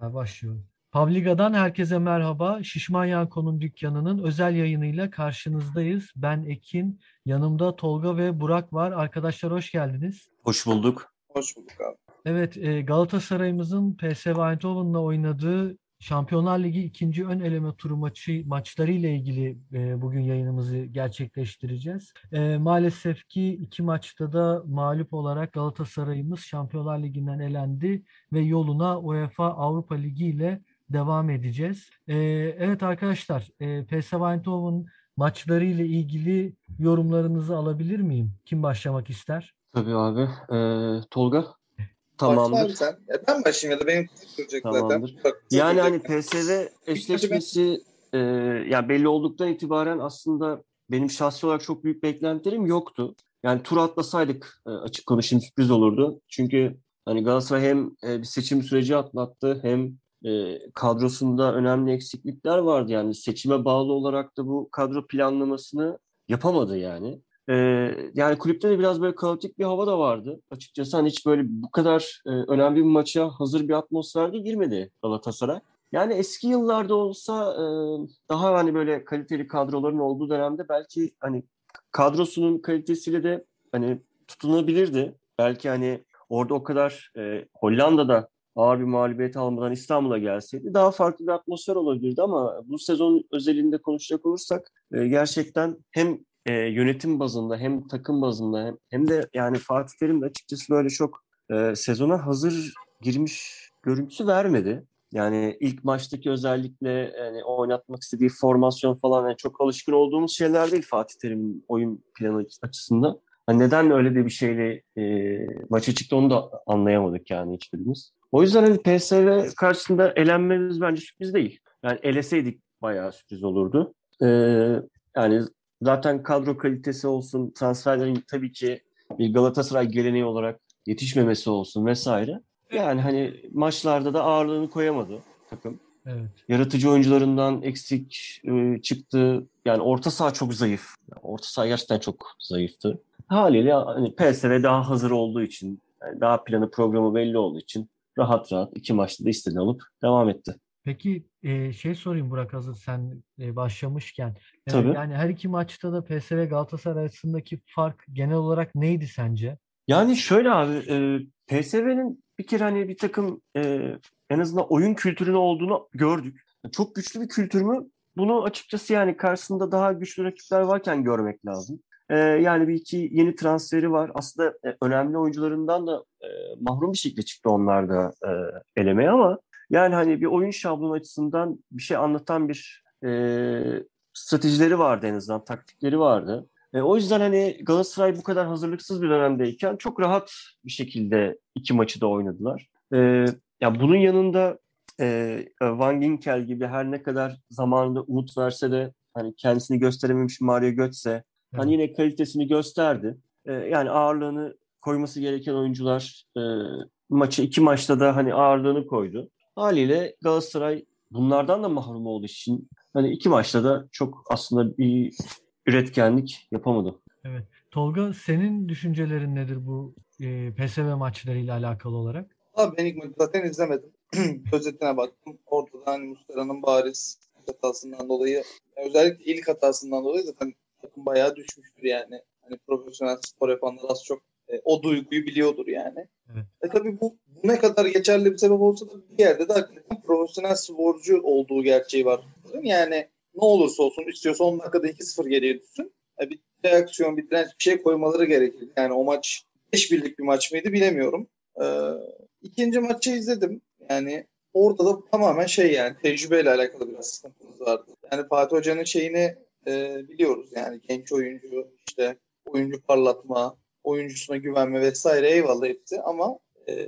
Başlıyorum. Pavliga'dan herkese merhaba. Şişman Yanko'nun dükkanının özel yayınıyla karşınızdayız. Ben Ekin, yanımda Tolga ve Burak var. Arkadaşlar hoş geldiniz. Hoş bulduk. Hoş bulduk abi. Evet, e, Galatasaray'ımızın PSV Eindhoven'la oynadığı Şampiyonlar Ligi ikinci ön eleme turu maçı maçları ile ilgili e, bugün yayınımızı gerçekleştireceğiz. E, maalesef ki iki maçta da mağlup olarak Galatasaray'ımız Şampiyonlar Ligi'nden elendi ve yoluna UEFA Avrupa Ligi ile devam edeceğiz. E, evet arkadaşlar, e, PSV Eindhoven maçları ile ilgili yorumlarınızı alabilir miyim? Kim başlamak ister? Tabii abi. Ee, Tolga? Tamamdır. Başla sen. Ya ben başlayayım ya da benim sürecek Tamamdır. zaten. yani hani PSV eşleşmesi e, yani belli olduktan itibaren aslında benim şahsi olarak çok büyük beklentilerim yoktu. Yani tur atlasaydık e, açık konuşayım sürpriz olurdu. Çünkü hani Galatasaray hem e, bir seçim süreci atlattı hem e, kadrosunda önemli eksiklikler vardı. Yani seçime bağlı olarak da bu kadro planlamasını yapamadı yani. Ee, yani kulüpte de biraz böyle kaotik bir hava da vardı. Açıkçası hani hiç böyle bu kadar e, önemli bir maça hazır bir atmosferde girmedi Galatasaray. Yani eski yıllarda olsa e, daha hani böyle kaliteli kadroların olduğu dönemde belki hani kadrosunun kalitesiyle de hani tutunabilirdi. Belki hani orada o kadar e, Hollanda'da ağır bir mağlubiyet almadan İstanbul'a gelseydi daha farklı bir atmosfer olabilirdi ama bu sezon özelinde konuşacak olursak e, gerçekten hem e, yönetim bazında hem takım bazında hem, hem de yani Fatih Terim de açıkçası böyle çok e, sezona hazır girmiş görüntüsü vermedi. Yani ilk maçtaki özellikle yani oynatmak istediği formasyon falan yani çok alışkın olduğumuz şeyler değil Fatih Terim'in oyun planı açısından. Yani neden öyle de bir şeyle e, maça çıktı onu da anlayamadık yani hiçbirimiz. O yüzden hani PSV karşısında elenmemiz bence sürpriz değil. Yani eleseydik bayağı sürpriz olurdu. Ee, yani Zaten kadro kalitesi olsun, transferlerin tabii ki bir Galatasaray geleneği olarak yetişmemesi olsun vesaire. Yani hani maçlarda da ağırlığını koyamadı takım. Evet. Yaratıcı oyuncularından eksik e, çıktı. Yani orta saha çok zayıf. orta saha gerçekten çok zayıftı. Haliyle hani PSV daha hazır olduğu için, yani daha planı programı belli olduğu için rahat rahat iki maçta da istediğini alıp devam etti. Peki e, şey sorayım Burak hazır sen e, başlamışken. E, Tabii. Yani her iki maçta da PSV Galatasaray arasındaki fark genel olarak neydi sence? Yani şöyle abi e, PSV'nin bir kere hani bir takım e, en azından oyun kültürünü olduğunu gördük. Çok güçlü bir kültür mü? Bunu açıkçası yani karşısında daha güçlü rakipler varken görmek lazım. E, yani bir iki yeni transferi var. Aslında e, önemli oyuncularından da e, mahrum bir şekilde çıktı onlar da e, elemeye ama yani hani bir oyun şablonu açısından bir şey anlatan bir e, stratejileri vardı en azından, taktikleri vardı. E, o yüzden hani Galatasaray bu kadar hazırlıksız bir dönemdeyken çok rahat bir şekilde iki maçı da oynadılar. E, ya bunun yanında e, Van Ginkel gibi her ne kadar zamanında umut verse de hani kendisini gösterememiş Mario Götze hani evet. hani yine kalitesini gösterdi. E, yani ağırlığını koyması gereken oyuncular e, maçı iki maçta da hani ağırlığını koydu. Haliyle Galatasaray bunlardan da mahrum olduğu için hani iki maçta da çok aslında bir üretkenlik yapamadı. Evet. Tolga senin düşüncelerin nedir bu e, PSV maçlarıyla alakalı olarak? Abi ben ilk maçı zaten izlemedim. Özetine baktım. Ortada hani Muslera'nın bariz hatasından dolayı özellikle ilk hatasından dolayı zaten takım bayağı düşmüştür yani. Hani profesyonel spor yapanlar az çok e, o duyguyu biliyordur yani. Evet. E tabii bu, ne kadar geçerli bir sebep olsa da bir yerde de hakikaten profesyonel sporcu olduğu gerçeği var. Yani ne olursa olsun istiyorsa 10 dakikada 2-0 geriye düşsün. E, bir reaksiyon, bir direnç bir şey koymaları gerekir. Yani o maç 5 birlik bir maç mıydı bilemiyorum. Ee, ikinci maçı izledim. Yani orada da tamamen şey yani tecrübeyle alakalı biraz sıkıntımız vardı. Yani Fatih Hoca'nın şeyini e, biliyoruz yani genç oyuncu işte oyuncu parlatma, oyuncusuna güvenme vesaire eyvallah hepsi ama e,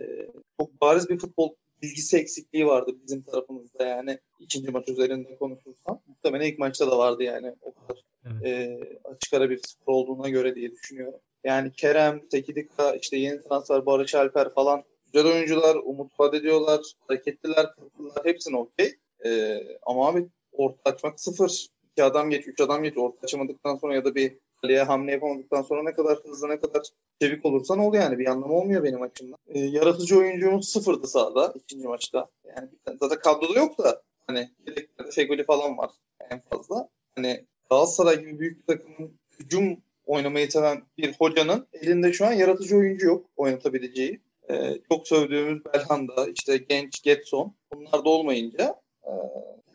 çok bariz bir futbol bilgisi eksikliği vardı bizim tarafımızda yani ikinci maç üzerinde konuşursam. Muhtemelen ilk maçta da vardı yani o kadar evet. e, açık ara bir spor olduğuna göre diye düşünüyorum. Yani Kerem, Tekidika, işte yeni transfer Barış Alper falan güzel oyuncular, umut vaat ediyorlar, hareketliler, kırptılar, hepsine okey. E, ama abi orta açmak sıfır. İki adam geç, üç adam geç. Orta açamadıktan sonra ya da bir kaleye hamle yapamadıktan sonra ne kadar hızlı ne kadar çevik olursan ol yani bir anlamı olmuyor benim açımdan. E, yaratıcı oyuncumuz sıfırdı sahada ikinci maçta. Yani zaten kadroda yok da hani Fegoli falan var en fazla. Hani Galatasaray gibi büyük bir takımın hücum oynamayı seven bir hocanın elinde şu an yaratıcı oyuncu yok oynatabileceği. Ee, çok sövdüğümüz Belhanda, işte genç Getson bunlar da olmayınca e,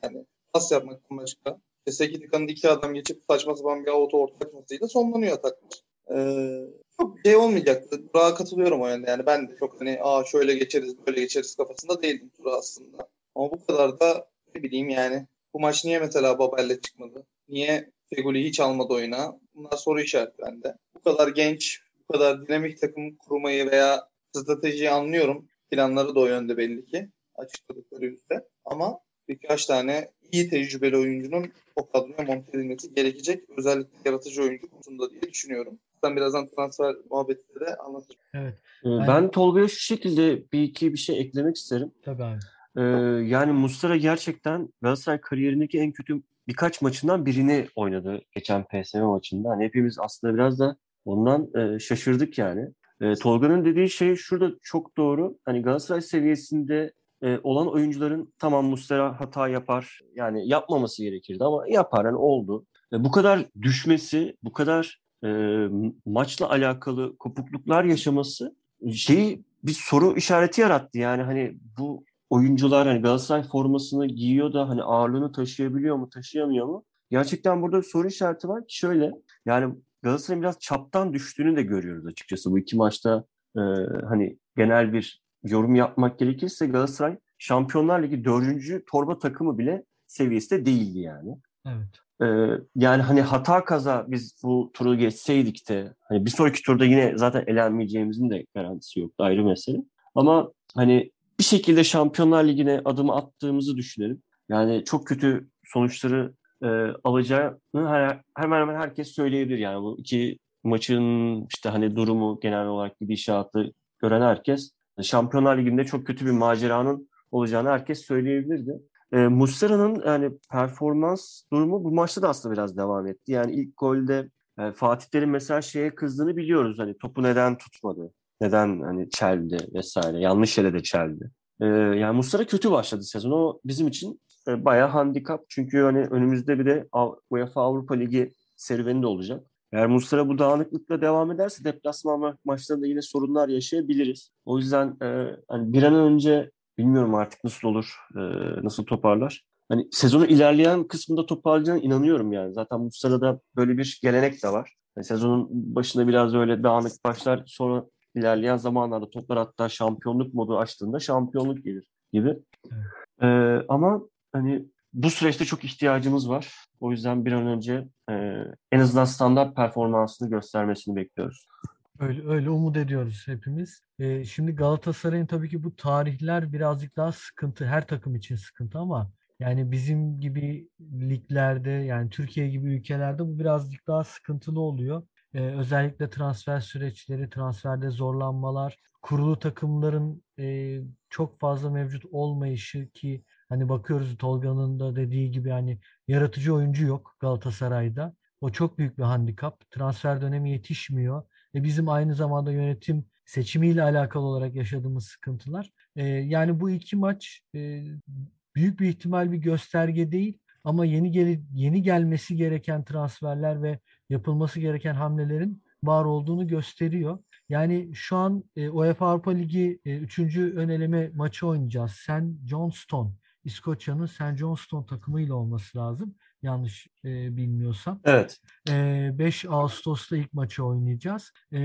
yani pas yapmaktan başka. İşte Sekidika'nın iki adam geçip saçma sapan bir auto orta açmasıyla sonlanıyor ataklar. Ee, çok şey olmayacaktı. Burak'a katılıyorum o yönde. Yani ben de çok hani aa şöyle geçeriz böyle geçeriz kafasında değildim Burak aslında. Ama bu kadar da ne bileyim yani bu maç niye mesela Babel'le çıkmadı? Niye Feguli hiç almadı oyuna? Bunlar soru işareti bende. Bu kadar genç, bu kadar dinamik takım kurmayı veya stratejiyi anlıyorum. Planları da o yönde belli ki açıkladıkları yüzde. Ama birkaç tane iyi tecrübeli oyuncunun o kadroya monte edilmesi gerekecek. Özellikle yaratıcı oyuncu konusunda diye düşünüyorum. Ben birazdan transfer muhabbetinde de anlatacağım. Evet. Ee, ben Tolga'ya şu şekilde bir iki bir şey eklemek isterim. Tabii abi. Ee, yani Mustara gerçekten Galatasaray kariyerindeki en kötü birkaç maçından birini oynadı geçen PSV maçında. Hani hepimiz aslında biraz da ondan e, şaşırdık yani. E, Tolga'nın dediği şey şurada çok doğru. Hani Galatasaray seviyesinde e, olan oyuncuların tamam Mustera hata yapar. Yani yapmaması gerekirdi ama yapar. Yani oldu. E, bu kadar düşmesi, bu kadar e, maçla alakalı kopukluklar yaşaması şeyi bir soru işareti yarattı. Yani hani bu oyuncular hani Galatasaray formasını giyiyor da hani ağırlığını taşıyabiliyor mu, taşıyamıyor mu? Gerçekten burada soru işareti var şöyle. Yani Galatasaray'ın biraz çaptan düştüğünü de görüyoruz açıkçası. Bu iki maçta e, hani genel bir yorum yapmak gerekirse Galatasaray Şampiyonlar Ligi dördüncü torba takımı bile seviyesinde değildi yani. Evet. Ee, yani hani hata kaza biz bu turu geçseydik de hani bir sonraki turda yine zaten elenmeyeceğimizin de garantisi yoktu ayrı mesele. Ama hani bir şekilde Şampiyonlar Ligi'ne adımı attığımızı düşünelim. Yani çok kötü sonuçları e, alacağını hemen hemen herkes söyleyebilir. Yani bu iki maçın işte hani durumu genel olarak gidişatı gören herkes Şampiyonlar Ligi'nde çok kötü bir maceranın olacağını herkes söyleyebilirdi. E, Muslera'nın yani performans durumu bu maçta da aslında biraz devam etti. Yani ilk golde e, Fatih Terim mesela şeye kızdığını biliyoruz. Hani topu neden tutmadı? Neden hani çeldi vesaire. Yanlış yere de çeldi. E, yani Muslera kötü başladı sezon. O bizim için e, bayağı handikap. Çünkü hani önümüzde bir de UEFA Avrupa Ligi serüveni de olacak. Eğer Muslera bu dağınıklıkla devam ederse deplasman maçlarında yine sorunlar yaşayabiliriz. O yüzden e, hani bir an önce bilmiyorum artık nasıl olur, e, nasıl toparlar. Hani sezonu ilerleyen kısmında toparlayacağına inanıyorum yani. Zaten bu sırada böyle bir gelenek de var. Yani sezonun başında biraz öyle dağınık başlar sonra ilerleyen zamanlarda toplar hatta şampiyonluk modu açtığında şampiyonluk gelir gibi. Ee, ama hani bu süreçte çok ihtiyacımız var. O yüzden bir an önce e, en azından standart performansını göstermesini bekliyoruz. Öyle, öyle umut ediyoruz hepimiz. Ee, şimdi Galatasaray'ın tabii ki bu tarihler birazcık daha sıkıntı. Her takım için sıkıntı ama yani bizim gibi liglerde yani Türkiye gibi ülkelerde bu birazcık daha sıkıntılı oluyor. Ee, özellikle transfer süreçleri, transferde zorlanmalar, kurulu takımların e, çok fazla mevcut olmayışı ki hani bakıyoruz Tolga'nın da dediği gibi hani yaratıcı oyuncu yok Galatasaray'da. O çok büyük bir handikap. Transfer dönemi yetişmiyor. E bizim aynı zamanda yönetim seçimiyle alakalı olarak yaşadığımız sıkıntılar. E, yani bu iki maç e, büyük bir ihtimal bir gösterge değil ama yeni gel yeni gelmesi gereken transferler ve yapılması gereken hamlelerin var olduğunu gösteriyor. Yani şu an e, UEFA Avrupa Ligi 3. E, ön eleme maçı oynayacağız. St. Johnston, İskoçya'nın St. Johnston takımıyla olması lazım. Yanlış e, bilmiyorsam. Evet. E, 5 Ağustos'ta ilk maçı oynayacağız. E,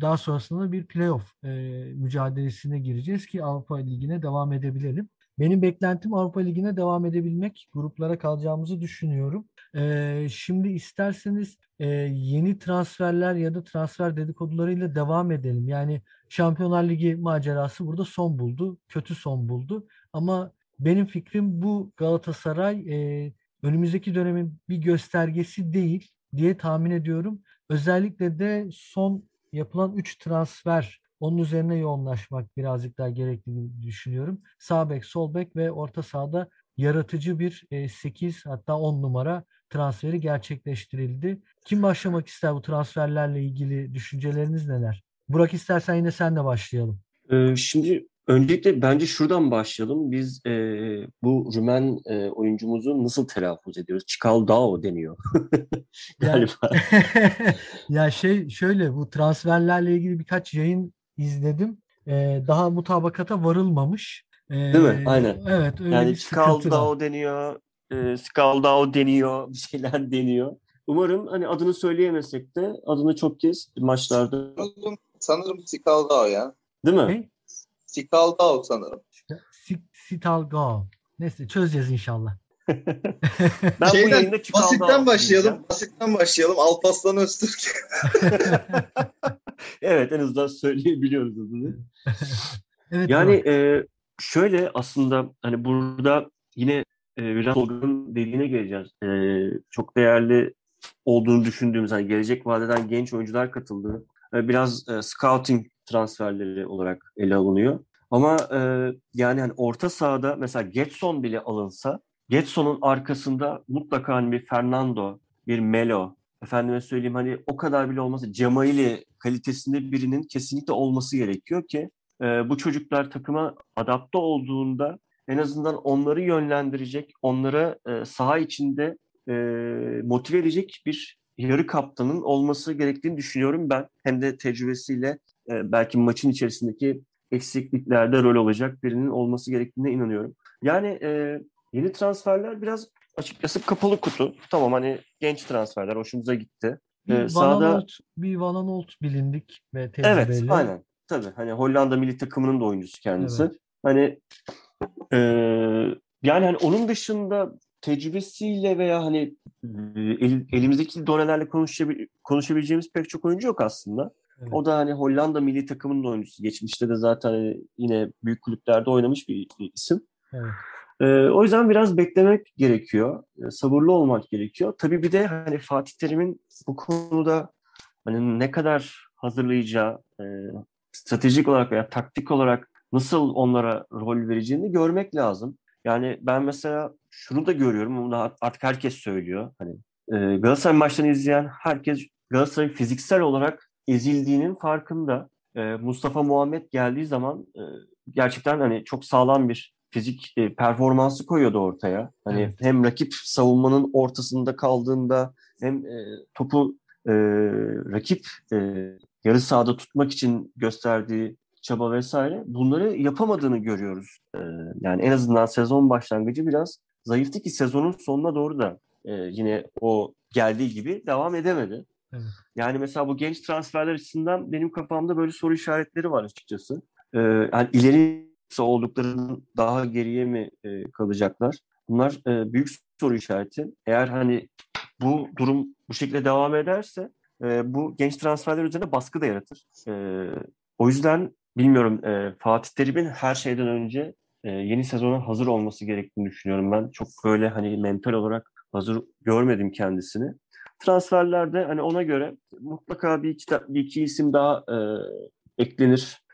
daha sonrasında bir playoff e, mücadelesine gireceğiz ki Avrupa Ligi'ne devam edebilelim. Benim beklentim Avrupa Ligi'ne devam edebilmek. Gruplara kalacağımızı düşünüyorum. Ee, şimdi isterseniz e, yeni transferler ya da transfer dedikodularıyla devam edelim. Yani Şampiyonlar Ligi macerası burada son buldu. Kötü son buldu. Ama benim fikrim bu Galatasaray e, önümüzdeki dönemin bir göstergesi değil diye tahmin ediyorum. Özellikle de son yapılan 3 transfer onun üzerine yoğunlaşmak birazcık daha gerekli gibi düşünüyorum. Sağ bek, sol bek ve orta sahada yaratıcı bir 8 hatta 10 numara transferi gerçekleştirildi. Kim başlamak ister bu transferlerle ilgili düşünceleriniz neler? Burak istersen yine sen de başlayalım. Ee, şimdi öncelikle bence şuradan başlayalım. Biz e, bu Rümen e, oyuncumuzu nasıl telaffuz ediyoruz? Çikaldao deniyor. Galiba. ya şey şöyle bu transferlerle ilgili birkaç yayın izledim. Ee, daha mutabakata varılmamış. Ee, Değil mi? Aynen. Evet. Öyle yani Çikaldao deniyor. E, Skaldao deniyor. Bir şeyler deniyor. Umarım hani adını söyleyemesek de adını çok kez maçlarda. Sanırım Skaldao ya. Değil mi? Ne? Skaldao sanırım. Sitalgao. Neyse çözeceğiz inşallah. ben Şeyden, bu yayında basitten başlayalım. Diyeceğim. Basitten başlayalım. Alpaslan Öztürk. evet en azından söyleyebiliyoruz adını. evet, yani e, şöyle aslında hani burada yine e, biraz Tolga'nın dediğine geleceğiz. E, çok değerli olduğunu düşündüğümüz hani gelecek vadeden genç oyuncular katıldı. E, biraz e, scouting transferleri olarak ele alınıyor. Ama e, yani hani orta sahada mesela Getson bile alınsa Getson'un arkasında mutlaka hani bir Fernando, bir Melo, efendime söyleyeyim hani o kadar bile olmasa Cemaili kalitesinde birinin kesinlikle olması gerekiyor ki e, bu çocuklar takıma adapte olduğunda en azından onları yönlendirecek, onlara e, saha içinde e, motive edecek bir yarı kaptanın olması gerektiğini düşünüyorum ben. Hem de tecrübesiyle e, belki maçın içerisindeki eksikliklerde rol olacak birinin olması gerektiğine inanıyorum. Yani e, yeni transferler biraz açıkçası kapalı kutu. Tamam hani genç transferler hoşumuza gitti. Bir ee, sahada bir Van Aanholt bilindik ve tecrübeli. Evet, aynen. Tabii hani Hollanda milli takımının da oyuncusu kendisi. Evet. Hani e, yani hani onun dışında tecrübesiyle veya hani el, elimizdeki donelerle konuşabil, konuşabileceğimiz pek çok oyuncu yok aslında. Evet. O da hani Hollanda milli takımının oyuncusu. Geçmişte de zaten yine büyük kulüplerde oynamış bir, isim. Evet. Ee, o yüzden biraz beklemek gerekiyor. E, sabırlı olmak gerekiyor. Tabii bir de hani Fatih Terim'in bu konuda hani ne kadar hazırlayacağı, e, stratejik olarak veya taktik olarak nasıl onlara rol vereceğini görmek lazım. Yani ben mesela şunu da görüyorum, bunu da artık herkes söylüyor. Hani e, Galatasaray maçlarını izleyen herkes Galatasaray fiziksel olarak ezildiğinin farkında. E, Mustafa Muhammed geldiği zaman e, gerçekten hani çok sağlam bir fizik e, performansı koyuyordu ortaya. Hani evet. hem rakip savunmanın ortasında kaldığında hem e, topu e, rakip e, yarı sahada tutmak için gösterdiği çaba vesaire bunları yapamadığını görüyoruz. E, yani en azından sezon başlangıcı biraz zayıftı ki sezonun sonuna doğru da e, yine o geldiği gibi devam edemedi. Evet. Yani mesela bu genç transferler açısından benim kafamda böyle soru işaretleri var açıkçası. Ee, yani ileri olduklarının daha geriye mi e, kalacaklar? Bunlar e, büyük soru işareti. Eğer hani bu durum bu şekilde devam ederse e, bu genç transferler üzerine baskı da yaratır. E, o yüzden bilmiyorum e, Fatih Terim'in her şeyden önce e, yeni sezona hazır olması gerektiğini düşünüyorum ben. Çok böyle hani mental olarak hazır görmedim kendisini. Transferlerde hani ona göre mutlaka bir iki, bir iki isim daha e, eklenir.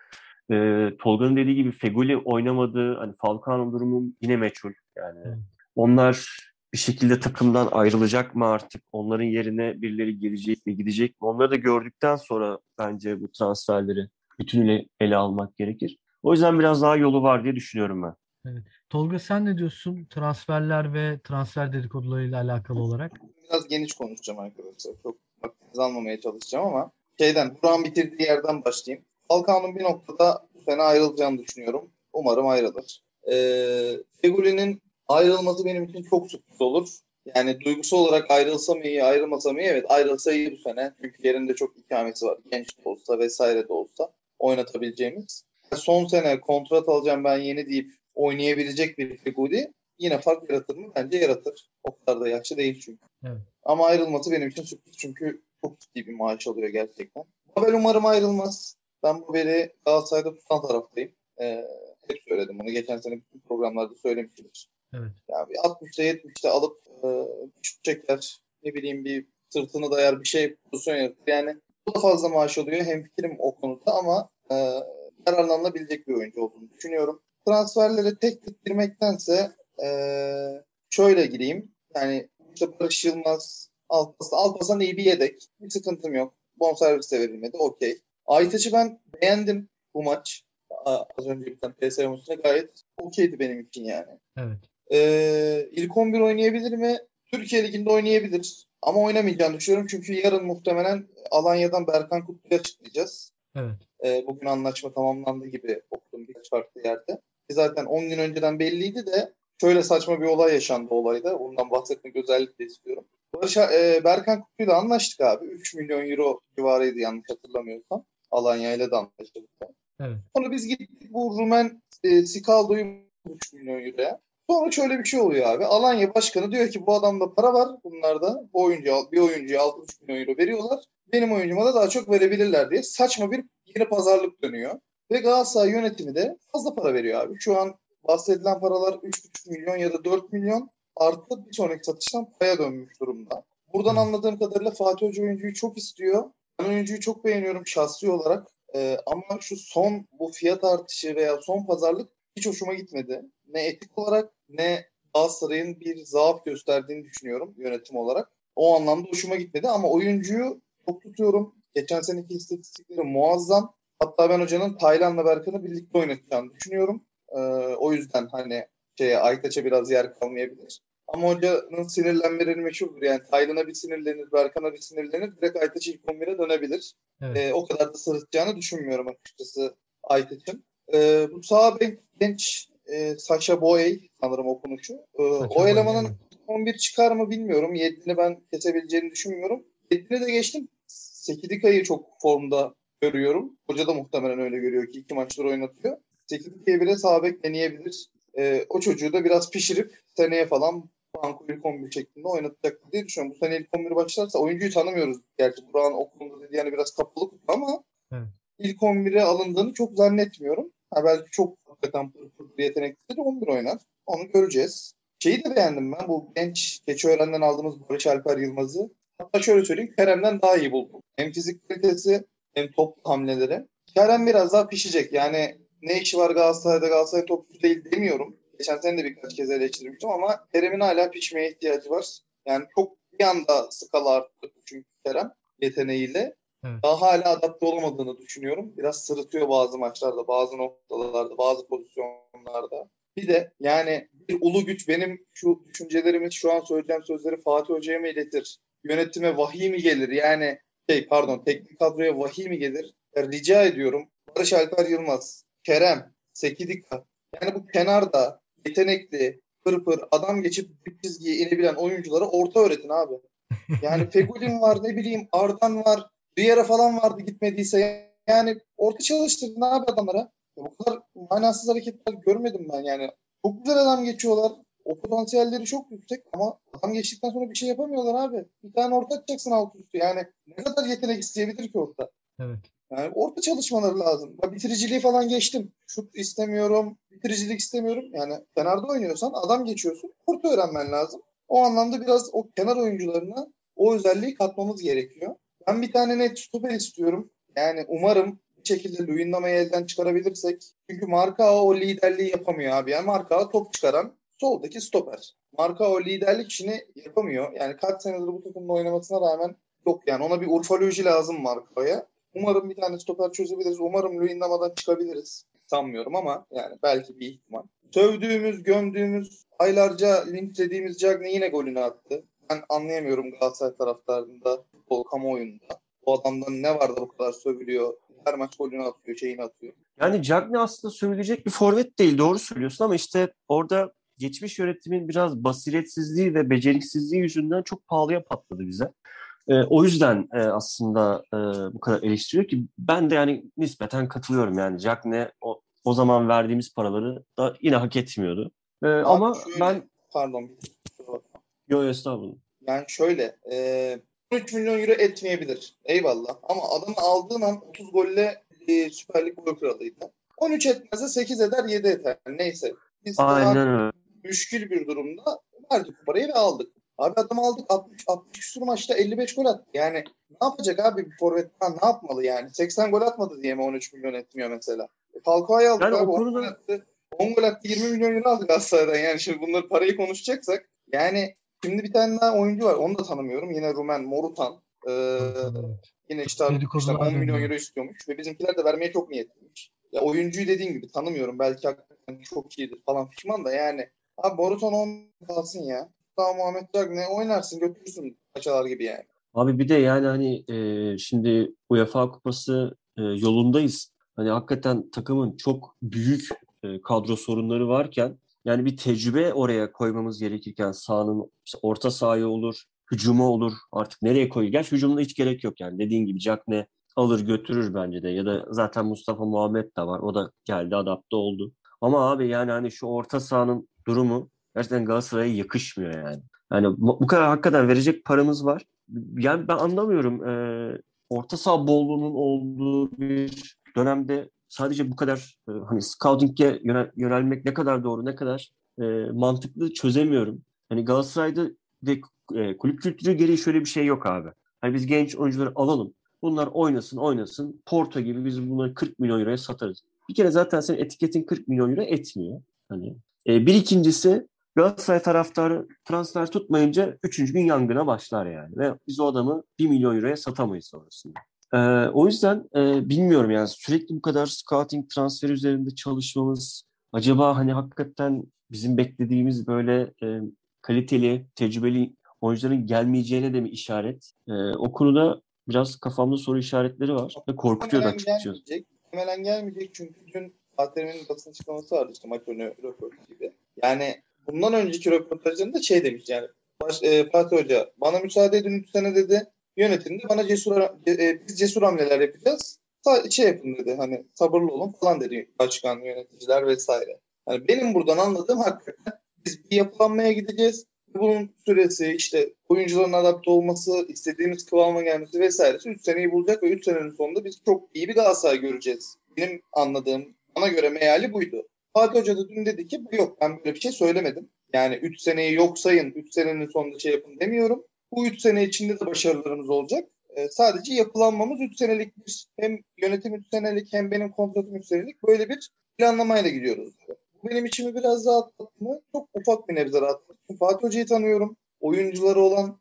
E, Tolga'nın dediği gibi Feguli oynamadı. Hani Falcao'nun durumu yine meçhul. Yani hmm. onlar bir şekilde takımdan ayrılacak mı artık? Onların yerine birileri gelecek mi, gidecek mi? Onları da gördükten sonra bence bu transferleri bütünüyle ele almak gerekir. O yüzden biraz daha yolu var diye düşünüyorum ben. Evet. Tolga sen ne diyorsun transferler ve transfer dedikodularıyla alakalı olarak? Biraz geniş konuşacağım arkadaşlar. Çok vaktinizi almamaya çalışacağım ama şeyden, Burak'ın bitirdiği yerden başlayayım. Falcao'nun bir noktada sene ayrılacağını düşünüyorum. Umarım ayrılır. Ee, Fegüli'nin ayrılması benim için çok sürpriz olur. Yani duygusal olarak ayrılsa mı iyi, ayrılmasa mı iyi? Evet ayrılsa iyi bu sene. Çünkü yerinde çok ikamesi var. Genç de olsa vesaire de olsa oynatabileceğimiz. Son sene kontrat alacağım ben yeni deyip oynayabilecek bir Feguli yine fark yaratır mı? Bence yaratır. O kadar da yaşlı değil çünkü. Evet. Ama ayrılması benim için sürpriz çünkü çok ciddi bir maaş alıyor gerçekten. Babel umarım ayrılmaz. Ben bu veri Galatasaray'da tutan taraftayım. Ee, hep söyledim bunu. Geçen sene bütün programlarda söylemişimdir. Evet. Yani bir 60'ta 70'te alıp e, şut çeker, ne bileyim bir sırtını dayar bir şey pozisyon yaratır. Yani bu da fazla maaş alıyor. Hem fikrim o konuda ama e, yararlanılabilecek bir oyuncu olduğunu düşünüyorum. Transferlere tek tek girmektense e, şöyle gireyim. Yani işte Barış Yılmaz, Alparslan. Alparslan iyi bir yedek. Bir sıkıntım yok. Bonservis de verilmedi. Okey. Aytaç'ı ben beğendim bu maç. Az önce biten PSV maçında gayet okeydi benim için yani. Evet. Ee, ilk 11 oynayabilir mi? Türkiye Ligi'nde oynayabilir. Ama oynamayacağını düşünüyorum. Çünkü yarın muhtemelen Alanya'dan Berkan Kutlu'yu açıklayacağız. Evet. Ee, bugün anlaşma tamamlandı gibi okudum birkaç farklı yerde. Ki zaten 10 gün önceden belliydi de şöyle saçma bir olay yaşandı olayda. Ondan bahsetmek özellikle istiyorum. Barış, e, Berkan Kutlu'yla anlaştık abi. 3 milyon euro civarıydı yanlış hatırlamıyorsam. Alanya ile de anlaştık. Evet. Sonra biz gittik bu Rumen e, Sikaldo'yu 3 milyon euroya. Sonra şöyle bir şey oluyor abi. Alanya başkanı diyor ki bu adamda para var bunlarda. Bu oyuncu, bir oyuncuya 6,5 milyon euro veriyorlar. Benim oyuncuma da daha çok verebilirler diye saçma bir yeni pazarlık dönüyor. Ve Galatasaray yönetimi de fazla para veriyor abi. Şu an bahsedilen paralar 3,5 milyon ya da 4 milyon artı bir sonraki satıştan paya dönmüş durumda. Buradan anladığım kadarıyla Fatih Hoca oyuncuyu çok istiyor. Ben oyuncuyu çok beğeniyorum şahsi olarak. Ee, ama şu son bu fiyat artışı veya son pazarlık hiç hoşuma gitmedi. Ne etik olarak ne Galatasaray'ın bir zaaf gösterdiğini düşünüyorum yönetim olarak. O anlamda hoşuma gitmedi ama oyuncuyu çok tutuyorum. Geçen seneki istatistikleri muazzam. Hatta ben hocanın Taylan'la Berkan'ı birlikte oynatacağını düşünüyorum. Ee, o yüzden hani şeye Aytaç'a biraz yer kalmayabilir. Ama hocanın sinirlenmeleri meşhurdur. Yani Taylan'a bir sinirlenir, Berkan'a bir sinirlenir. Direkt Aytaç ilk 11'e dönebilir. Evet. Ee, o kadar da sırıtacağını düşünmüyorum açıkçası Aytaç'ın. Ee, bu sağ bek genç e, Sasha Boye sanırım okunuşu. Ee, o elemanın 11 çıkar mı bilmiyorum. 7'ini ben kesebileceğini düşünmüyorum. 7'ini de geçtim. Sekidika'yı çok formda görüyorum. Hoca da muhtemelen öyle görüyor ki iki maçları oynatıyor. Sekidika'yı bile sağ bek deneyebilir. Ee, o çocuğu da biraz pişirip seneye falan Banko ilk 11 şeklinde oynatacak diye düşünüyorum. Bu sene ilk 11 başlarsa oyuncuyu tanımıyoruz. Gerçi Burak'ın okulunda dedi yani biraz kapalı kutu ama evet. ilk 11'e alındığını çok zannetmiyorum. Ha, belki çok hakikaten pır pır bir yetenekli de 11 oynar. Onu göreceğiz. Şeyi de beğendim ben. Bu genç Keçiören'den aldığımız Barış Alper Yılmaz'ı. Hatta şöyle söyleyeyim. Kerem'den daha iyi buldum. Hem fizik kalitesi hem top hamleleri. Kerem biraz daha pişecek. Yani ne işi var Galatasaray'da Galatasaray topçu değil demiyorum. Geçen sene de birkaç kez eleştirmiştim ama Kerem'in hala pişmeye ihtiyacı var. Yani çok bir anda skala arttı çünkü Kerem yeteneğiyle. Evet. Daha hala adapte olamadığını düşünüyorum. Biraz sırıtıyor bazı maçlarda, bazı noktalarda, bazı pozisyonlarda. Bir de yani bir ulu güç benim şu düşüncelerimi, şu an söyleyeceğim sözleri Fatih Hoca'ya mı iletir? Yönetime vahiy mi gelir? Yani şey pardon teknik kadroya vahiy mi gelir? Rica ediyorum Barış Alper Yılmaz, Kerem, Sekidika yani bu kenarda yetenekli, pır adam geçip bir çizgiye inebilen oyunculara orta öğretin abi. Yani Fegül'ün var ne bileyim Ardan var. Yere falan vardı gitmediyse yani orta çalıştırın abi adamlara. Bu kadar manasız hareketler görmedim ben yani. Çok güzel adam geçiyorlar. O potansiyelleri çok yüksek ama adam geçtikten sonra bir şey yapamıyorlar abi. Bir tane orta atacaksın alt üstü. Yani ne kadar yetenek isteyebilir ki orta? Evet. Yani orta çalışmaları lazım. Bitiriciliği falan geçtim. Şut istemiyorum, bitiricilik istemiyorum. Yani kenarda oynuyorsan adam geçiyorsun. Orta öğrenmen lazım. O anlamda biraz o kenar oyuncularına o özelliği katmamız gerekiyor. Ben bir tane net stoper istiyorum. Yani umarım bir şekilde Luyendama'yı elden çıkarabilirsek. Çünkü Marka o liderliği yapamıyor abi. Yani Marka top çıkaran soldaki stoper. Marka o liderlik işini yapamıyor. Yani kaç senedir bu takımda oynamasına rağmen yok yani. Ona bir urfoloji lazım Marka'ya. Umarım bir tane stoper çözebiliriz. Umarım Luyendama'dan çıkabiliriz. Sanmıyorum ama yani belki bir ihtimal. Sövdüğümüz, gömdüğümüz, aylarca linçlediğimiz Cagney yine golünü attı. Ben anlayamıyorum Galatasaray taraftarında, futbol kamuoyunda. O adamdan ne var da bu kadar sövülüyor. Her maç golünü atıyor, şeyini atıyor. Yani Cagney aslında söyleyecek bir forvet değil. Doğru söylüyorsun ama işte orada geçmiş yönetimin biraz basiretsizliği ve beceriksizliği yüzünden çok pahalıya patladı bize. E, o yüzden e, aslında e, bu kadar eleştiriyor ki ben de yani nispeten katılıyorum yani Jack ne o, o zaman verdiğimiz paraları da yine hak etmiyordu. E, ama şöyle, ben pardon. Yo, estağfurullah. Yani şöyle e, 13 milyon euro etmeyebilir. Eyvallah. Ama adamı aldığın an 30 golle e, Süper Lig gol kralıydı. 13 etmezse 8 eder 7 eder. Neyse. Biz Aynen öyle. Müşkül bir durumda verdik parayı ve aldık. Abi adam aldık 60 60 küsur maçta 55 gol attı. Yani ne yapacak abi bir forvet ne yapmalı yani? 80 gol atmadı diye mi 13 milyon etmiyor mesela? E, Falcao'yu aldık yani abi 10 gol attı. 10 gol attı 20 milyon euro aldı Galatasaray'dan. Yani şimdi bunları parayı konuşacaksak yani Şimdi bir tane daha oyuncu var. Onu da tanımıyorum. Yine Rumen, Morutan. Ee, yine işte, işte 10 milyon euro istiyormuş. Ve bizimkiler de vermeye çok niyetliymiş. Ya oyuncuyu dediğim gibi tanımıyorum. Belki hakikaten çok iyidir falan pişman da yani. Abi Morutan 10 kalsın ya. Daha Muhammed ne oynarsın götürürsün paçalar gibi yani. Abi bir de yani hani e, şimdi UEFA Kupası e, yolundayız. Hani hakikaten takımın çok büyük e, kadro sorunları varken yani bir tecrübe oraya koymamız gerekirken sahanın işte orta sahaya olur, hücuma olur. Artık nereye koyuyor? Gerçi hücumda hiç gerek yok yani. Dediğin gibi Jack ne alır götürür bence de. Ya da zaten Mustafa Muhammed de var. O da geldi adapte oldu. Ama abi yani hani şu orta sahanın durumu gerçekten Galatasaray'a yakışmıyor yani. Yani bu kadar hakikaten verecek paramız var. Yani ben anlamıyorum. Ee, orta saha bolluğunun olduğu bir dönemde sadece bu kadar e, hani scouting'e yönel, yönelmek ne kadar doğru, ne kadar e, mantıklı çözemiyorum. Hani Galatasaray'da ve e, kulüp kültürü gereği şöyle bir şey yok abi. Hani biz genç oyuncuları alalım. Bunlar oynasın, oynasın. Porto gibi biz bunları 40 milyon euroya satarız. Bir kere zaten senin etiketin 40 milyon euro etmiyor. Hani e, bir ikincisi Galatasaray taraftarı transfer tutmayınca üçüncü gün yangına başlar yani. Ve biz o adamı 1 milyon euroya satamayız sonrasında. Ee, o yüzden e, bilmiyorum yani sürekli bu kadar scouting transfer üzerinde çalışmamız acaba hani hakikaten bizim beklediğimiz böyle e, kaliteli, tecrübeli oyuncuların gelmeyeceğine de mi işaret? E, o konuda biraz kafamda soru işaretleri var ve korkutuyor da açıkçası. Muhtemelen gelmeyecek çünkü dün Fatih basın açıklaması vardı işte maç önü röportaj gibi. Yani bundan önceki röportajlarında şey demiş yani baş, e, Fatih Hoca bana müsaade edin 3 sene dedi yönetimde bana cesur e, biz cesur hamleler yapacağız. Sa- şey yapın dedi hani sabırlı olun falan dedi başkan yöneticiler vesaire. Yani benim buradan anladığım hakikaten biz bir yapılanmaya gideceğiz. Bunun süresi işte oyuncuların adapte olması, istediğimiz kıvama gelmesi vesairesi 3 seneyi bulacak ve 3 senenin sonunda biz çok iyi bir Galatasaray göreceğiz. Benim anladığım, bana göre meali buydu. Fatih Hoca da dün dedi ki yok ben böyle bir şey söylemedim. Yani 3 seneyi yok sayın, 3 senenin sonunda şey yapın demiyorum. Bu 3 sene içinde de başarılarımız olacak. E, sadece yapılanmamız 3 senelik bir hem yönetim 3 senelik hem benim kontratım 3 senelik böyle bir planlamayla gidiyoruz. Bu benim içimi biraz rahatlattı mı? Çok ufak bir nebze rahatlattı. Fatih Hoca'yı tanıyorum. Oyuncuları olan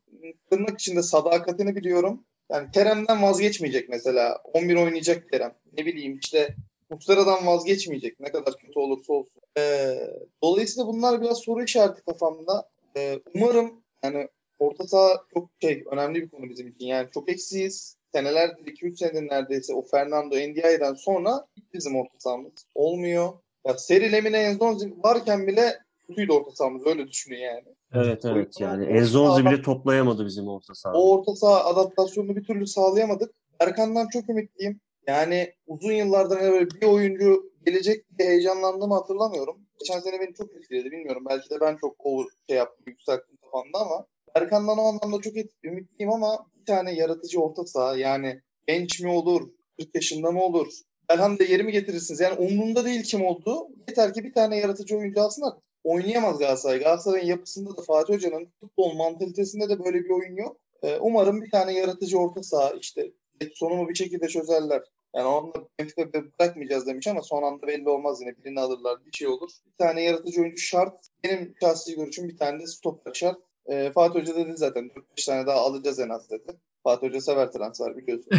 tırnak içinde sadakatini biliyorum. Yani Kerem'den vazgeçmeyecek mesela. 11 oynayacak Kerem. Ne bileyim işte Muslera'dan vazgeçmeyecek ne kadar kötü olursa olsun. Ee, dolayısıyla bunlar biraz soru işareti kafamda. Ee, umarım yani orta saha çok şey önemli bir konu bizim için. Yani çok eksiyiz. Senelerdir 2-3 senedir neredeyse o Fernando Ndiaye'den sonra bizim orta sahamız olmuyor. Ya Seri Lemine Enzonzi varken bile kötüydü orta sahamız öyle düşünün yani. Evet evet yani Enzonzi bile toplayamadı bizim orta saha. O orta saha adaptasyonunu bir türlü sağlayamadık. Erkan'dan çok ümitliyim. Yani uzun yıllardır hani böyle bir oyuncu gelecek diye heyecanlandığımı hatırlamıyorum. Geçen sene beni çok etkiledi bilmiyorum. Belki de ben çok over şey yaptım yükselttim kafamda ama Erkan'dan o anlamda çok ümitliyim ama bir tane yaratıcı orta saha yani genç mi olur, 40 yaşında mı olur? Belhanda de yeri mi getirirsiniz? Yani umurumda değil kim oldu. Yeter ki bir tane yaratıcı oyuncu alsınlar. Oynayamaz Galatasaray. Galatasaray'ın yapısında da Fatih Hoca'nın futbol mantalitesinde de böyle bir oyun yok. Ee, umarım bir tane yaratıcı orta saha işte sonumu bir şekilde çözerler. Yani onu da Benfica'da bırakmayacağız demiş ama son anda belli olmaz yine. Birini alırlar bir şey olur. Bir tane yaratıcı oyuncu şart. Benim şahsi görüşüm bir tane de stoper şart. E, Fatih Hoca dedi zaten 4-5 tane daha alacağız en az dedi. Fatih Hoca sever transfer biliyorsun.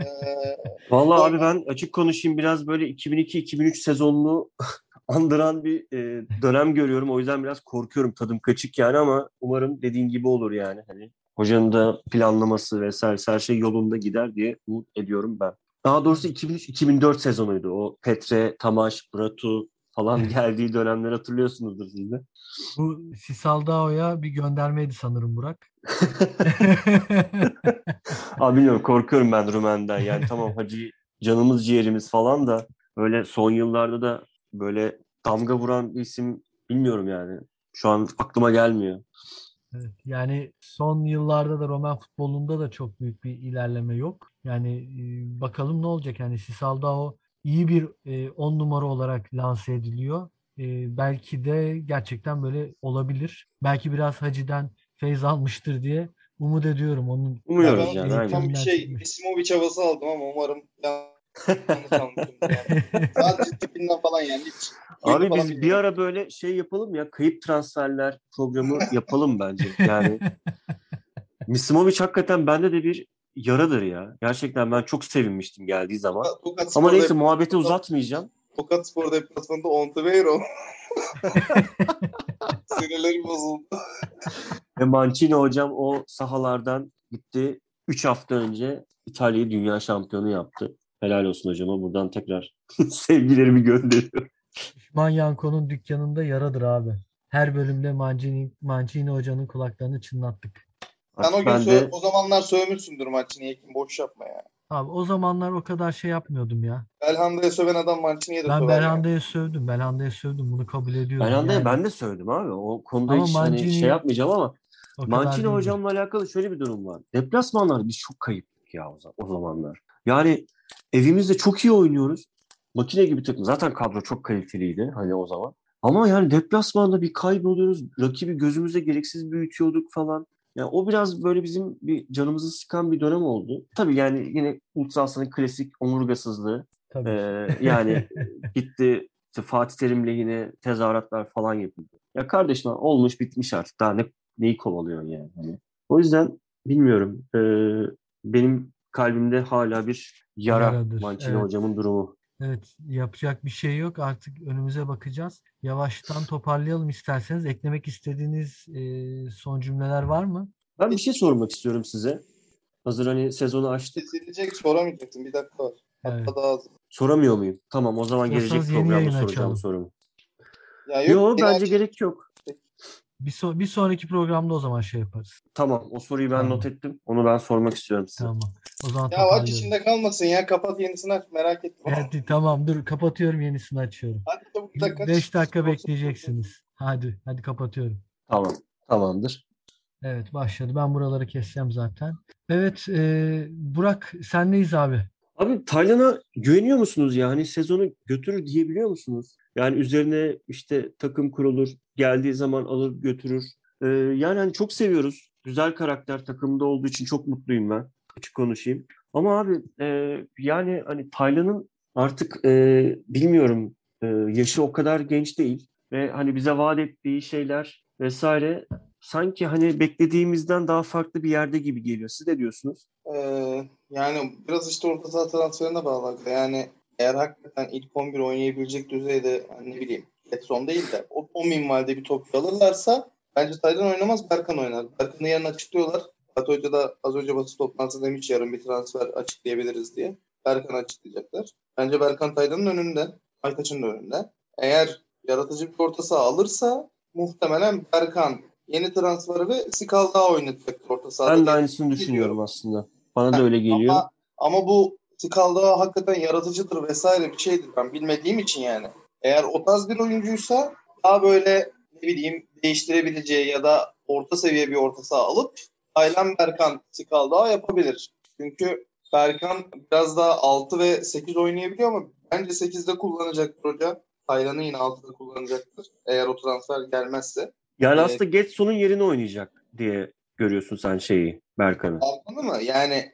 e, Vallahi abi ben açık konuşayım biraz böyle 2002-2003 sezonunu andıran bir e, dönem görüyorum. O yüzden biraz korkuyorum. Tadım kaçık yani ama umarım dediğin gibi olur yani. Hani hocanın da planlaması vesaire her şey yolunda gider diye umut ediyorum ben. Daha doğrusu 2003-2004 sezonuydu. O Petre, Tamaş, Bratu falan geldiği dönemler hatırlıyorsunuzdur siz de. Bu Sisaldao'ya bir göndermeydi sanırım Burak. Abi bilmiyorum korkuyorum ben Rumen'den. Yani tamam Hacı canımız ciğerimiz falan da böyle son yıllarda da böyle damga vuran bir isim bilmiyorum yani. Şu an aklıma gelmiyor. Evet, yani son yıllarda da Roman futbolunda da çok büyük bir ilerleme yok. Yani e, bakalım ne olacak. Yani Sisaldao iyi bir 10 e, numara olarak lanse ediliyor. E, belki de gerçekten böyle olabilir. Belki biraz Hacı'den feyz almıştır diye umut ediyorum. Onun Umuyoruz yani. Ben bir şey Esimovic havası aldım ama umarım yani. Sadece tipinden falan yani. Hiç Abi biz bir bilmiyorum. ara böyle şey yapalım ya kayıp transferler programı yapalım bence. Yani Misimovic hakikaten bende de bir yaradır ya. Gerçekten ben çok sevinmiştim geldiği zaman. Tokat Ama neyse muhabbeti uzatmayacağım. Tokat Spor deplasmanında Ontiveiro. Sinirlerim bozuldu. Ve Mancini hocam o sahalardan gitti. 3 hafta önce İtalya'yı dünya şampiyonu yaptı. Helal olsun hocama. Buradan tekrar sevgilerimi gönderiyorum. Düşman Yanko'nun dükkanında yaradır abi. Her bölümde Mancini, Mancini hocanın kulaklarını çınlattık. Sen o gün ben de o zamanlar sövmüşsündür Mancini'ye. Ekim boş yapma ya. Abi o zamanlar o kadar şey yapmıyordum ya. Belhanda'ya söven adam Mancini'ye de Ben. Belhanda'ya sövdüm. Belhanda'ya sövdüm. Bunu kabul ediyorum. Belhanda'ya Yani ben de söyledim abi. O konuda Ama hiç hani Mancini- şey yapmayacağım ama Mancini hocamla alakalı şöyle bir durum var. Deplasmanlar biz çok kayıptık ya o zamanlar. Yani evimizde çok iyi oynuyoruz. Makine gibi takım. Zaten kadro çok kaliteliydi hani o zaman. Ama yani deplasmanda bir kayboluyoruz. Rakibi gözümüzde gereksiz büyütüyorduk falan. Yani o biraz böyle bizim bir canımızı sıkan bir dönem oldu. Tabii yani yine Ultra Aslan'ın klasik omurgasızlığı. Tabii. Ee, yani gitti işte Fatih Terim lehine tezahüratlar falan yapıldı. Ya kardeşim olmuş bitmiş artık. Daha ne neyi kovalıyorsun yani? Hani. O yüzden bilmiyorum. Ee, benim kalbimde hala bir yara Yaradır, Mancini evet. hocamın durumu. Evet, yapacak bir şey yok. Artık önümüze bakacağız. Yavaştan toparlayalım isterseniz. Eklemek istediğiniz e, son cümleler var mı? Ben bir şey sormak istiyorum size. Hazır hani sezonu açtık. Kesilecek soramayacaksın. Bir dakika var. Evet. Hatta daha az. Soramıyor muyum? Tamam o zaman gelecek İstiyorsanız yeni programda soracağım açalım. sorumu. Ya Yok yine bence gerek yok. Bir, so- bir sonraki programda o zaman şey yaparız. Tamam o soruyu ben Tamam. not ettim. Onu ben sormak istiyorum size. Tamam. O zaman Ya aç içinde kalmasın ya. Kapat yenisini aç. Merak etme. Hadi tamam dur kapatıyorum yenisini açıyorum. Hadi çabuk bir dakika. 5 dakika bekleyeceksiniz. Hadi hadi kapatıyorum. Tamam. Tamamdır. Evet başladı. Ben buraları keseceğim zaten. Evet e, Burak sendeyiz abi. Abi Taylan'a güveniyor musunuz ya? Hani sezonu götürür diyebiliyor musunuz? Yani üzerine işte takım kurulur, geldiği zaman alır götürür. Ee, yani hani çok seviyoruz. Güzel karakter takımda olduğu için çok mutluyum ben. Açık konuşayım. Ama abi e, yani hani Taylan'ın artık e, bilmiyorum e, yaşı o kadar genç değil. Ve hani bize vaat ettiği şeyler vesaire sanki hani beklediğimizden daha farklı bir yerde gibi geliyor. Siz ne diyorsunuz? Ee, yani biraz işte orta saha transferine bağlı. Yani eğer hakikaten ilk 11 oynayabilecek düzeyde hani ne bileyim Getson değil de o, o minvalde bir topçu alırlarsa bence Taylan oynamaz Berkan oynar. Berkan'ı yarın açıklıyorlar. Fatih Hoca da az önce basın toplantısında demiş yarın bir transfer açıklayabiliriz diye. Berkan açıklayacaklar. Bence Berkan Taylan'ın önünde. Aytaç'ın da önünde. Eğer yaratıcı bir orta saha alırsa muhtemelen Berkan yeni transferi ve Sikal daha oynatacaktır orta sahada. Ben de aynısını düşünüyorum düşünüyorum. aslında. Bana da öyle geliyor. Ama, ama bu Skalda hakikaten yaratıcıdır vesaire bir şeydir ben bilmediğim için yani. Eğer o tarz bir oyuncuysa daha böyle ne bileyim değiştirebileceği ya da orta seviye bir orta saha alıp Taylan Berkan Skalda yapabilir. Çünkü Berkan biraz daha 6 ve 8 oynayabiliyor ama bence 8'de kullanacaktır hoca. Taylan'ı yine 6'da kullanacaktır. Eğer o transfer gelmezse. Yani Evet. aslında Getson'un yerine oynayacak diye görüyorsun sen şeyi Berkan'ı. Anladın mı? Yani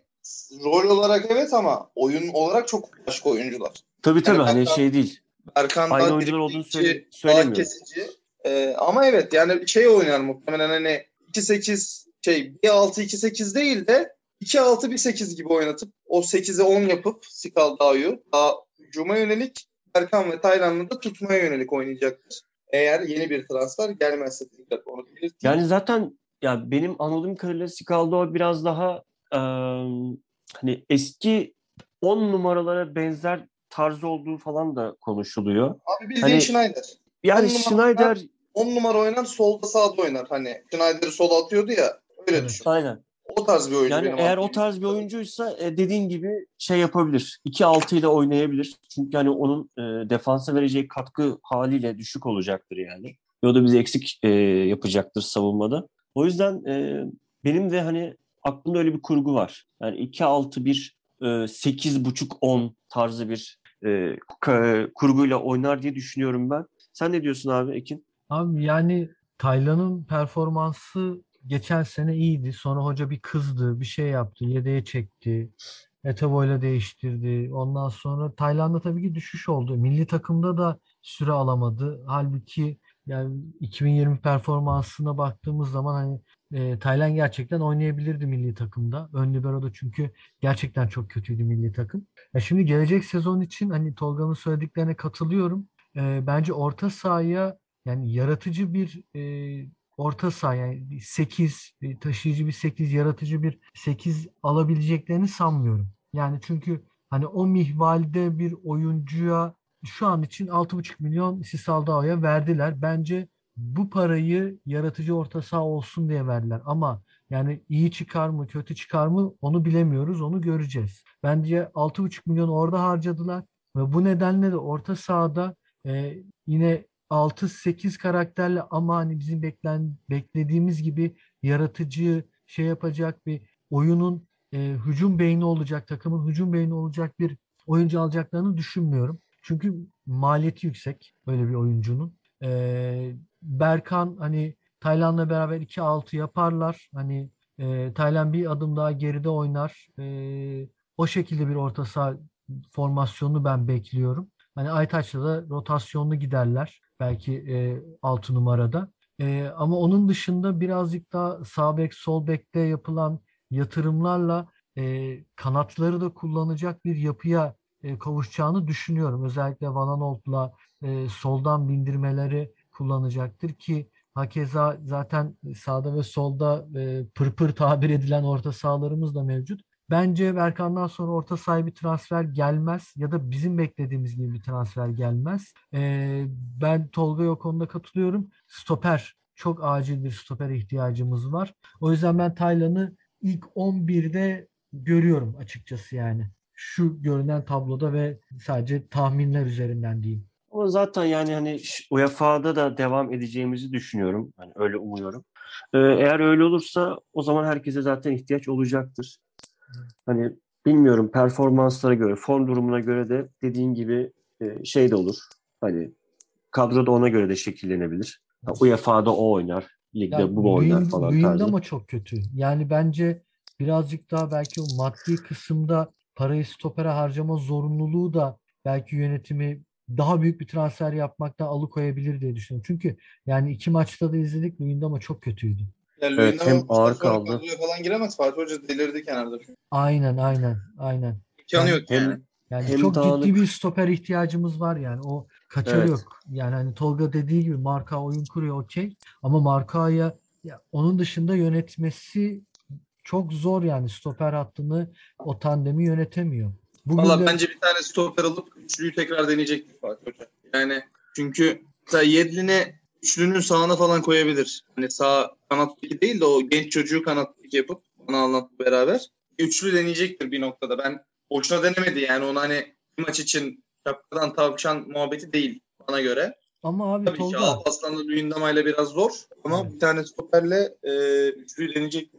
rol olarak evet ama oyun olarak çok başka oyuncular. Tabii tabii Yani hani şey değil. Berkan Aynı oyuncular olduğunu söyle- söylemiyorum. kesici. Ee, ama evet yani şey oynar muhtemelen hani 2-8 şey 1-6-2-8 değil de 2-6-1-8 gibi oynatıp o 8'e 10 yapıp Skalda'yı daha hücuma yönelik Berkan ve Tayland'ı da tutmaya yönelik oynayacaktır. Eğer yeni bir transfer gelmezse tekrar onu belirteyim. Yani zaten ya benim anladığım kadarıyla Scaldo biraz daha eee, hani eski 10 numaralara benzer tarzı olduğu falan da konuşuluyor. Abi bildiğin hani- Schneider. Yani On numara- Schneider 10 numara oynar solda sağda oynar. Hani Schneider'i sola atıyordu ya. Öyle Evet. düşün. aynen. O tarz bir oyuncu. Yani benim eğer o tarz bir oyuncuysa e, dediğin gibi şey yapabilir. 2-6 ile oynayabilir. Çünkü hani onun e, defansa vereceği katkı haliyle düşük olacaktır yani. O da bizi eksik e, yapacaktır savunmada. O yüzden e, benim de hani aklımda öyle bir kurgu var. Yani 2-6-1 e, 8.5-10 tarzı bir e, ka- kurguyla oynar diye düşünüyorum ben. Sen ne diyorsun abi Ekin? Abi yani Taylan'ın performansı geçen sene iyiydi. Sonra hoca bir kızdı, bir şey yaptı, yedeğe çekti. Eteboy'la değiştirdi. Ondan sonra Tayland'da tabii ki düşüş oldu. Milli takımda da süre alamadı. Halbuki yani 2020 performansına baktığımız zaman hani e, Tayland gerçekten oynayabilirdi milli takımda. Ön libero'da çünkü gerçekten çok kötüydü milli takım. Ya şimdi gelecek sezon için hani Tolga'nın söylediklerine katılıyorum. E, bence orta sahaya yani yaratıcı bir e, orta saha yani 8 taşıyıcı bir 8 yaratıcı bir 8 alabileceklerini sanmıyorum. Yani çünkü hani o mihvalde bir oyuncuya şu an için 6,5 milyon Sisalda'ya verdiler. Bence bu parayı yaratıcı orta saha olsun diye verdiler. Ama yani iyi çıkar mı, kötü çıkar mı onu bilemiyoruz, onu göreceğiz. Bence 6,5 milyon orada harcadılar ve bu nedenle de orta sahada e, yine 6-8 karakterle ama hani bizim beklen, beklediğimiz gibi yaratıcı şey yapacak bir oyunun e, hücum beyni olacak, takımın hücum beyni olacak bir oyuncu alacaklarını düşünmüyorum. Çünkü maliyeti yüksek böyle bir oyuncunun. E, Berkan hani Tayland'la beraber 2-6 yaparlar. Hani e, Tayland bir adım daha geride oynar. E, o şekilde bir orta saha formasyonunu ben bekliyorum. Hani Aytaç'la da rotasyonlu giderler. Belki e, 6 numarada. E, ama onun dışında birazcık daha sağ bek, sol bekte yapılan yatırımlarla e, kanatları da kullanacak bir yapıya e, kavuşacağını düşünüyorum. Özellikle Van Aanholt'la e, soldan bindirmeleri kullanacaktır ki hakeza zaten sağda ve solda e, pırpır tabir edilen orta sahalarımız da mevcut. Bence Berkan'dan sonra orta saha bir transfer gelmez ya da bizim beklediğimiz gibi bir transfer gelmez. E, ben Tolga'ya o konuda katılıyorum. Stoper çok acil bir stoper ihtiyacımız var. O yüzden ben Taylan'ı ilk 11'de görüyorum açıkçası yani. Şu görünen tabloda ve sadece tahminler üzerinden diyeyim. Ama zaten yani hani UEFA'da da devam edeceğimizi düşünüyorum. Hani öyle umuyorum. Ee, eğer öyle olursa o zaman herkese zaten ihtiyaç olacaktır. Hani bilmiyorum performanslara göre, form durumuna göre de dediğin gibi e, şey de olur. Hani kadro da ona göre de şekillenebilir. Yani UEFA'da o oynar, ligde ya, bu oynar falan Luyend tarzı. ama çok kötü. Yani bence birazcık daha belki o maddi kısımda parayı stopere harcama zorunluluğu da belki yönetimi daha büyük bir transfer yapmaktan alıkoyabilir diye düşünüyorum. Çünkü yani iki maçta da izledik Luyend ama çok kötüydü. Yani evet, hem ağır kaldı. falan giremez. Fatih Hoca delirdi kenarda. Aynen aynen aynen. İmkanı yok yani. Hem, yani hem çok dağınık. ciddi bir stoper ihtiyacımız var yani. O kaçarı evet. yok. Yani hani Tolga dediği gibi marka oyun kuruyor okey. Ama markaya ya, onun dışında yönetmesi çok zor yani stoper hattını o tandemi yönetemiyor. Bugün Valla de... bence bir tane stoper alıp üçlüyü tekrar deneyecektir Fatih Hoca. Yani çünkü mesela Yedlin'e üçlünün sağına falan koyabilir. Hani sağ kanat değil de o genç çocuğu kanat yapıp bana anlat beraber. Üçlü deneyecektir bir noktada. Ben boşuna denemedi yani onu hani maç için şapkadan tavşan muhabbeti değil bana göre. Ama abi Tabii Tolga. ki Alparslan'la Luyendama'yla biraz zor ama evet. bir tane stoperle e, üçlüyü deneyecek.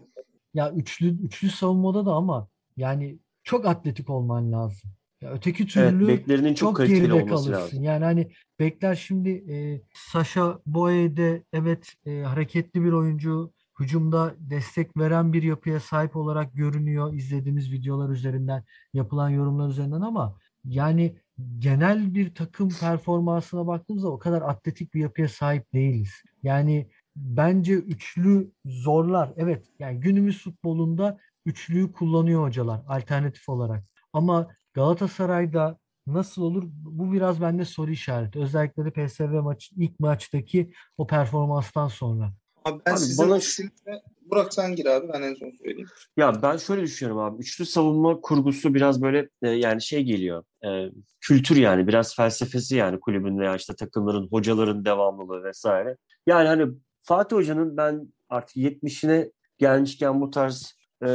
Ya üçlü üçlü savunmada da ama yani çok atletik olman lazım. Ya öteki türlü evet, beklerinin çok, çok geride kalırsın. Lazım. Yani hani bekler şimdi e, Sasha Boye'de evet e, hareketli bir oyuncu, hücumda destek veren bir yapıya sahip olarak görünüyor izlediğimiz videolar üzerinden, yapılan yorumlar üzerinden ama yani genel bir takım performansına baktığımızda o kadar atletik bir yapıya sahip değiliz. Yani bence üçlü zorlar. Evet yani günümüz futbolunda üçlüyü kullanıyor hocalar alternatif olarak. Ama Galatasaray'da nasıl olur? Bu biraz bende soru işareti. Özellikle de PSV maç ilk maçtaki o performanstan sonra. Abi ben abi size bana... Burak sen gir abi ben en son söyleyeyim. Ya ben şöyle düşünüyorum abi. Üçlü savunma kurgusu biraz böyle e, yani şey geliyor. E, kültür yani biraz felsefesi yani kulübün veya işte takımların, hocaların devamlılığı vesaire. Yani hani Fatih Hoca'nın ben artık 70'ine gelmişken bu tarz e,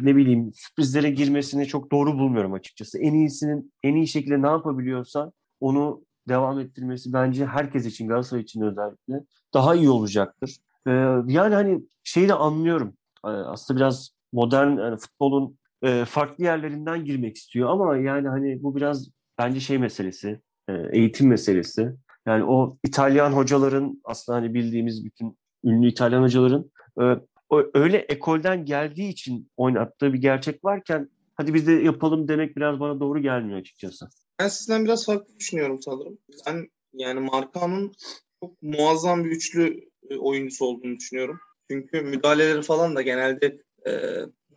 ne bileyim sürprizlere girmesini çok doğru bulmuyorum açıkçası. En iyisinin en iyi şekilde ne yapabiliyorsa onu devam ettirmesi bence herkes için Galatasaray için özellikle daha iyi olacaktır. E, yani hani şeyi de anlıyorum. E, aslında biraz modern yani futbolun e, farklı yerlerinden girmek istiyor ama yani hani bu biraz bence şey meselesi, e, eğitim meselesi. Yani o İtalyan hocaların aslında hani bildiğimiz bütün ünlü İtalyan hocaların e, öyle ekolden geldiği için oynattığı bir gerçek varken hadi biz de yapalım demek biraz bana doğru gelmiyor açıkçası. Ben sizden biraz farklı düşünüyorum sanırım. Ben yani Markan'ın çok muazzam bir üçlü e, oyuncusu olduğunu düşünüyorum. Çünkü müdahaleleri falan da genelde e,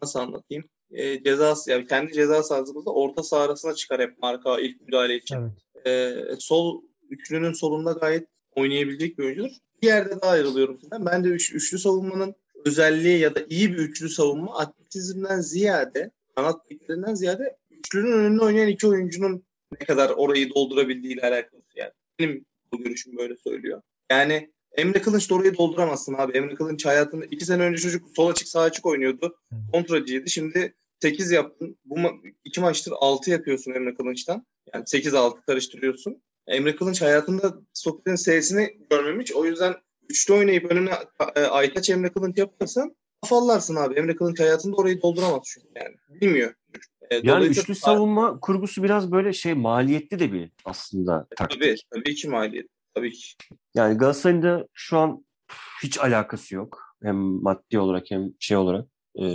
nasıl anlatayım? E, ceza yani kendi ceza sahasımızda orta saha arasına çıkar hep Marka ilk müdahale için. Evet. E, sol üçlünün solunda gayet oynayabilecek bir oyuncudur. Bir yerde daha ayrılıyorum sizden. Ben de üç, üçlü savunmanın özelliği ya da iyi bir üçlü savunma atletizmden ziyade kanat beklerinden ziyade üçlünün önünde oynayan iki oyuncunun ne kadar orayı doldurabildiğiyle alakalı. Yani benim bu görüşüm böyle söylüyor. Yani Emre Kılınç da orayı dolduramazsın abi. Emre Kılınç hayatında iki sene önce çocuk sol açık sağ açık oynuyordu. Kontracıydı. Şimdi 8 yaptın. Bu ma- iki maçtır 6 yapıyorsun Emre Kılınç'tan. Yani 8-6 karıştırıyorsun. Emre Kılınç hayatında stoperin S'sini görmemiş. O yüzden üçlü oynayıp önüne e, Aytaç Emre Kılınç yaparsan afallarsın abi. Emre Kılınç hayatında orayı dolduramaz çünkü yani. Bilmiyor. E, Yani üçlü savunma kurgusu biraz böyle şey maliyetli de bir aslında taktik. Tabii, tabii ki maliyet. Tabii ki. Yani Galatasaray'ın da şu an hiç alakası yok. Hem maddi olarak hem şey olarak e,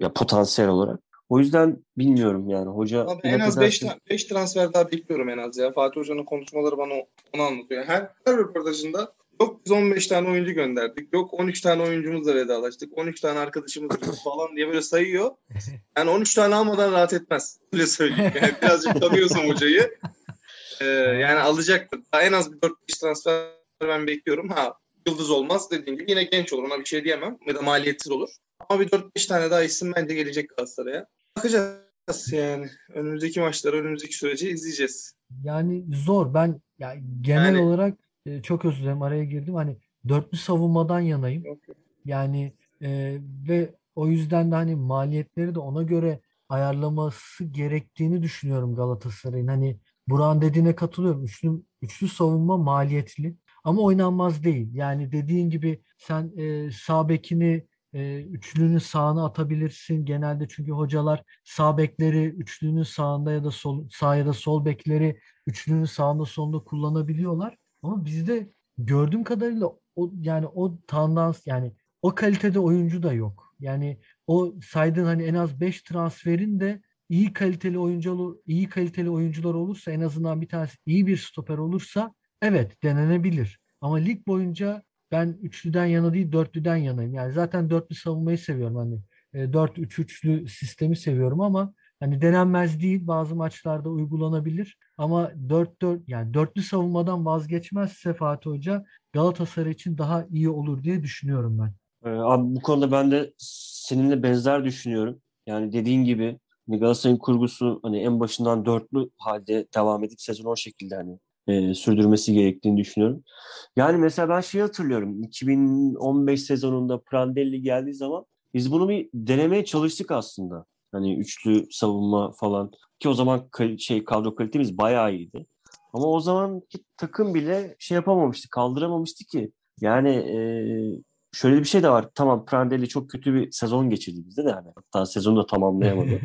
ya potansiyel olarak. O yüzden bilmiyorum yani hoca Abi en az 5 ederse- 5 transfer daha bekliyorum en az ya. Fatih Hoca'nın konuşmaları bana onu anlatıyor. Her, her röportajında yok biz 15 tane oyuncu gönderdik. Yok 13 tane oyuncumuzla vedalaştık. 13 tane arkadaşımız falan diye böyle sayıyor. Yani 13 tane almadan rahat etmez. Öyle söyleyeyim. Yani birazcık tanıyorsam hocayı. Ee, yani alacaktır. Daha en az bir 4-5 transfer ben bekliyorum. Ha yıldız olmaz dediğim gibi yine genç olur ona bir şey diyemem. Ya da maliyetsiz olur. Ama bir 4-5 tane daha isim bence gelecek Galatasaray'a. Bakacağız yani. Önümüzdeki maçları, önümüzdeki süreci izleyeceğiz. Yani zor. Ben ya genel Yani- olarak e, çok özür dilerim araya girdim. Hani dörtlü savunmadan yanayım. Yok, Yani e, ve o yüzden de hani maliyetleri de ona göre ayarlaması gerektiğini düşünüyorum Galatasaray'ın. Hani Burak'ın dediğine katılıyorum. Üçlü, üçlü savunma maliyetli ama oynanmaz değil. Yani dediğin gibi sen e, sağ bekini e, üçlünün sağına atabilirsin. Genelde çünkü hocalar sağ bekleri üçlünün sağında ya da sol sağ ya da sol bekleri üçlünün sağında solunda kullanabiliyorlar. Ama bizde gördüğüm kadarıyla o yani o tandans yani o kalitede oyuncu da yok. Yani o saydığın hani en az 5 transferin de iyi kaliteli oyuncular iyi kaliteli oyuncular olursa en azından bir tanesi iyi bir stoper olursa evet denenebilir. Ama lig boyunca ben üçlüden yana değil dörtlüden yanayım. Yani zaten dörtlü savunmayı seviyorum hani. E, 4-3-3'lü sistemi seviyorum ama hani denenmez değil bazı maçlarda uygulanabilir. Ama 4-4 yani dörtlü savunmadan vazgeçmezse Fatih Hoca Galatasaray için daha iyi olur diye düşünüyorum ben. Ee, abi bu konuda ben de seninle benzer düşünüyorum. Yani dediğin gibi hani Galatasaray'ın kurgusu hani en başından dörtlü halde devam edip sezonu o şekilde hani e, sürdürmesi gerektiğini düşünüyorum. Yani mesela ben şeyi hatırlıyorum. 2015 sezonunda Prandelli geldiği zaman biz bunu bir denemeye çalıştık aslında. Hani üçlü savunma falan ki o zaman şey kadro kalitemiz bayağı iyiydi. Ama o zamanki takım bile şey yapamamıştı, kaldıramamıştı ki. Yani e, şöyle bir şey de var. Tamam Prandelli çok kötü bir sezon geçirdi bizde de hani. Hatta sezonu da tamamlayamadı.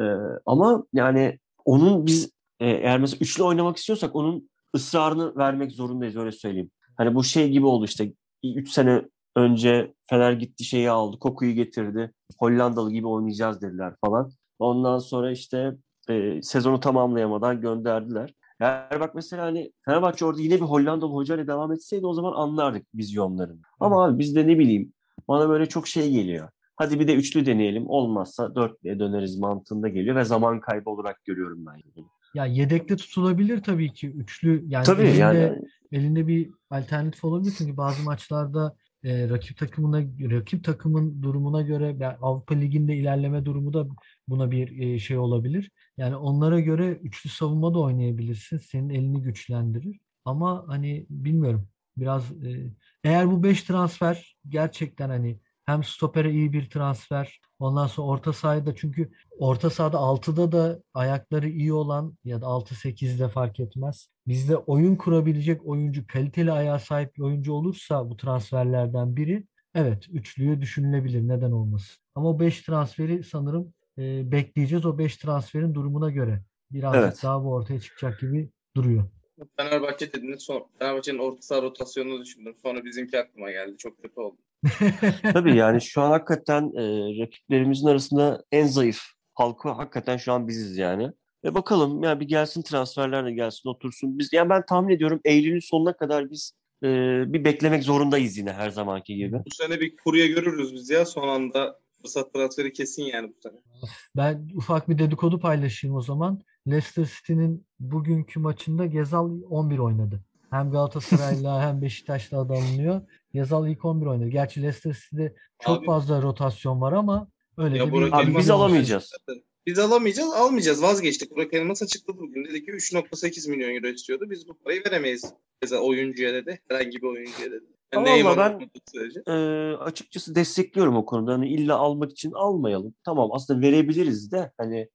Ee, ama yani onun biz e, eğer mesela üçlü oynamak istiyorsak onun ısrarını vermek zorundayız öyle söyleyeyim. Hani bu şey gibi oldu işte 3 sene önce Fener gitti şeyi aldı, Koku'yu getirdi. Hollandalı gibi oynayacağız dediler falan. Ondan sonra işte e, sezonu tamamlayamadan gönderdiler. Eğer bak mesela hani Fenerbahçe orada yine bir Hollandalı hocayla devam etseydi o zaman anlardık vizyonlarını. Ama abi biz de ne bileyim bana böyle çok şey geliyor. Hadi bir de üçlü deneyelim. Olmazsa dörtlüye döneriz mantığında geliyor ve zaman kaybı olarak görüyorum ben. bunu. Ya yedekte tutulabilir tabii ki üçlü yani Tabii elinde, yani elinde bir alternatif olabilir çünkü bazı maçlarda e, rakip takımına rakip takımın durumuna göre ve Avrupa Ligi'nde ilerleme durumu da buna bir e, şey olabilir. Yani onlara göre üçlü savunma da oynayabilirsin. Senin elini güçlendirir. Ama hani bilmiyorum. Biraz e, eğer bu 5 transfer gerçekten hani hem stopere iyi bir transfer. Ondan sonra orta sahada da çünkü orta sahada 6'da da ayakları iyi olan ya da 6-8'de fark etmez. Bizde oyun kurabilecek oyuncu, kaliteli ayağa sahip bir oyuncu olursa bu transferlerden biri evet üçlüyü düşünülebilir. Neden olmasın? Ama o 5 transferi sanırım e, bekleyeceğiz. O 5 transferin durumuna göre birazcık Evet. daha bu ortaya çıkacak gibi duruyor. Fenerbahçe dediniz. Son, Fenerbahçe'nin orta saha rotasyonunu düşündüm. Sonra bizimki aklıma geldi. Çok kötü oldu. Tabii yani şu an hakikaten e, rakiplerimizin arasında en zayıf halkı hakikaten şu an biziz yani. Ve bakalım ya bir gelsin transferler de gelsin otursun. Biz yani ben tahmin ediyorum Eylül'ün sonuna kadar biz e, bir beklemek zorundayız yine her zamanki gibi. Bu sene bir kurye görürüz biz ya son anda fırsat transferi kesin yani bu sene. Ben ufak bir dedikodu paylaşayım o zaman. Leicester City'nin bugünkü maçında Gezal 11 oynadı. Hem Galatasaray'la hem Beşiktaş'la adı alınıyor. Gezal ilk 11 oynadı. Gerçi Leicester City'de çok Abi- fazla rotasyon var ama öyle Ya de bir Abi biz alamayacağız. Biz alamayacağız, almayacağız. Vazgeçtik. Burak Elmas açıkladı bugün. Dedi ki 3.8 milyon euro istiyordu. Biz bu parayı veremeyiz. Mesela oyuncuya dedi. Herhangi bir oyuncuya dedi. Ama Neymar ben-. E, açıkçası destekliyorum o konuda. Hani illa almak için almayalım. Tamam aslında verebiliriz de hani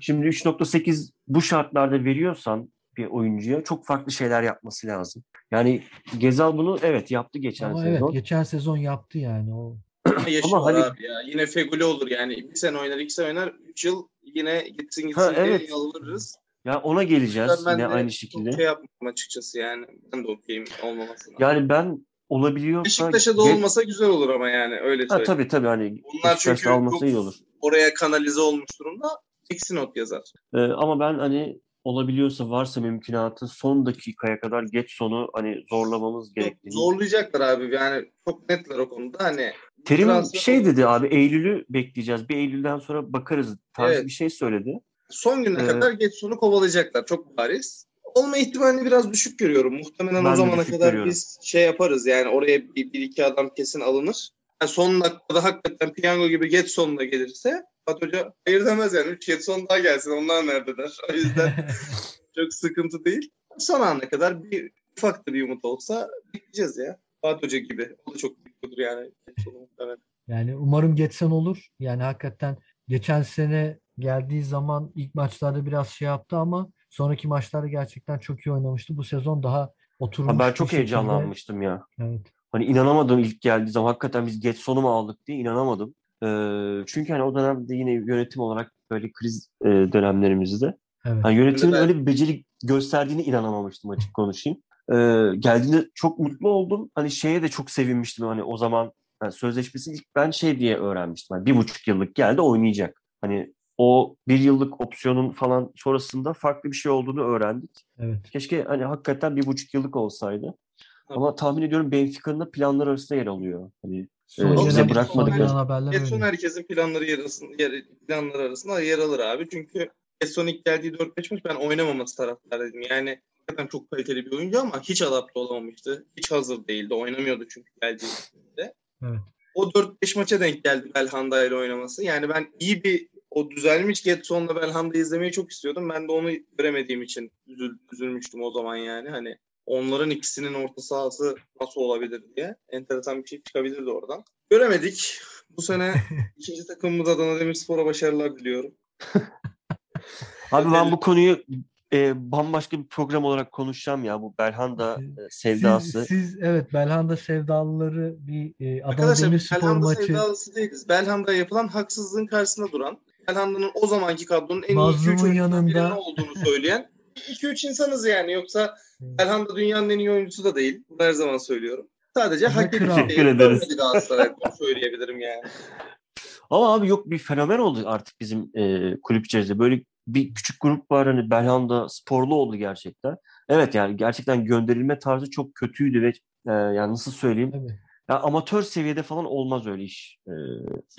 şimdi 3.8 bu şartlarda veriyorsan bir oyuncuya çok farklı şeyler yapması lazım. Yani Gezal bunu evet yaptı geçen ama sezon. evet geçen sezon yaptı yani o. Ama hani- abi ya. Yine Feguli olur yani. Bir sene oynar, iki sene oynar. Üç yıl yine gitsin gitsin Ha, diye evet. yalvarırız. Ya ona geleceğiz Ben yine de aynı çok şekilde. Şey yapmam açıkçası yani. Ben de okeyim olmamasına. Yani ben olabiliyorsa Beşiktaş'a da ge- olmasa güzel olur ama yani öyle Ha, söyleyeyim. tabii tabii hani Bunlar Beşiktaş'ta çünkü alması çok iyi olur. oraya kanalize olmuş durumda. Eksi not yazar. Ee, ama ben hani olabiliyorsa varsa mümkünatı son dakikaya kadar geç sonu hani zorlamamız gerektiğini. zorlayacaklar abi yani çok netler o konuda hani Terim transfer şey dedi abi Eylül'ü bekleyeceğiz. Bir Eylül'den sonra bakarız tarzı Evet. bir şey söyledi. son güne Evet. kadar geç sonu kovalayacaklar çok bariz. Olma ihtimalini biraz düşük görüyorum. Muhtemelen Ben o zamana kadar görüyorum. biz şey yaparız yani oraya bir, bir iki adam kesin alınır. Yani son dakikada hakikaten piyango gibi geç sonuna gelirse Fatih Hoca hayır demez yani. Üç geç son daha gelsin onlar nerede der. O yüzden çok sıkıntı değil. Son ana kadar bir ufak da bir umut olsa bekleyeceğiz ya. Fatih Hoca gibi. O da çok bekliyordur yani. Geç sonu muhtemelen. Yani umarım geçsen olur. Yani hakikaten geçen sene geldiği zaman ilk maçlarda biraz şey yaptı ama sonraki maçlarda gerçekten çok iyi oynamıştı. Bu sezon daha oturmuş Ha, ben çok heyecanlanmıştım ya. Evet. Hani inanamadım ilk geldiği zaman. Hakikaten biz geç sonu mu aldık diye inanamadım. Ee, çünkü hani o dönemde yine yönetim olarak böyle kriz e, dönemlerimizde Evet. hani yönetimin Ben- öyle bir beceri gösterdiğini inanamamıştım açık konuşayım. Ee, geldiğinde çok mutlu oldum. Hani şeye de çok sevinmiştim. Hani o zaman yani sözleşmesi ilk ben şey diye öğrenmiştim. Hani bir buçuk yıllık geldi oynayacak. Hani o bir yıllık opsiyonun falan sonrasında farklı bir şey olduğunu öğrendik. Evet. Keşke hani hakikaten bir buçuk yıllık olsaydı. Ama tahmin ediyorum Benfica'nın da planlar arasında yer alıyor. Hani Son Evet, bize gelen, bırakmadık son gelen ya. haberler Getson herkesin planları arasında, yer, planları arasında yer alır abi. Çünkü Getson ilk geldiği 4-5 maç ben oynamaması taraftarıydım. Yani hakikaten çok kaliteli bir oyuncu ama hiç adapte olamamıştı. Hiç hazır değildi. Oynamıyordu çünkü geldiğinde. Evet. O 4-5 maça denk geldi Belhanda ile oynaması. Yani ben iyi bir o düzelmiş Getson'la Belhanda'yı izlemeyi çok istiyordum. Ben de onu göremediğim için üzül, üzülmüştüm o zaman yani. Hani onların ikisinin orta sahası nasıl olabilir diye. Enteresan bir şey çıkabilirdi oradan. Göremedik. Bu sene ikinci takımımız Adana Demirspor'a başarılar diliyorum. Abi ben bu konuyu e, bambaşka bir program olarak konuşacağım ya bu Belhanda e, sevdası. Siz, siz evet Belhanda sevdalıları bir e, Adana Arkadaşlar Demirspor Belhanda maçı sevdalısı değiliz. Belhanda'ya yapılan haksızlığın karşısında duran, Belhanda'nın o zamanki kadronun en iyi Mazlumun 2-3 oyuncusundan yanında- birinin olduğunu söyleyen 2-3 insanız yani. Yoksa Belhanda dünyanın en iyi oyuncusu da değil. Bunu her zaman söylüyorum. Sadece hak Teşekkür ederiz. Görmedi Galatasaray. Bunu söyleyebilirim yani. Ama abi yok bir fenomen oldu artık bizim e, kulüp içerisinde. Böyle bir küçük grup var hani Belhanda sporlu oldu gerçekten. Evet yani gerçekten gönderilme tarzı çok kötüydü ve e, yani nasıl söyleyeyim Tabii. ya amatör seviyede falan olmaz öyle iş. E,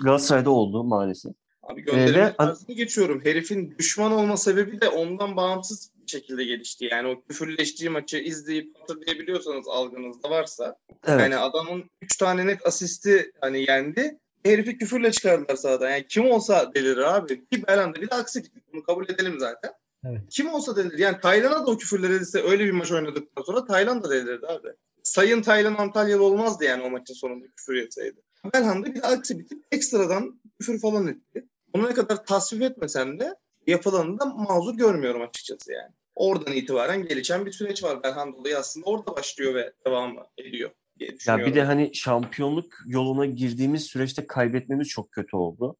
Galatasaray'da oldu maalesef. Abi Ee, gönderme ve- tarzını geçiyorum. Herifin düşman olma sebebi de ondan bağımsız şekilde gelişti. Yani o küfürleştiği maçı izleyip hatırlayabiliyorsanız algınızda varsa. Evet. Yani adamın 3 tane net asisti hani yendi. Herifi küfürle çıkardılar sahadan. Yani kim olsa delir abi. Ki Belhanda bir de aksi bunu kabul edelim zaten. Evet. Kim olsa delir. Yani Taylan'a da o küfürler edilse öyle bir maç oynadıktan sonra Taylan da delirdi abi. Sayın Taylan Antalyalı olmazdı yani o maçın sonunda küfür yetseydi. Belhanda bir de aksi bir tip ekstradan küfür falan etti. Onu ne kadar tasvip etmesem de yapılanı da mazur görmüyorum açıkçası yani. Oradan itibaren gelişen bir süreç var. Belhanda olayı aslında orada başlıyor ve devam ediyor diye Ya bir de hani şampiyonluk yoluna girdiğimiz süreçte kaybetmemiz çok kötü oldu.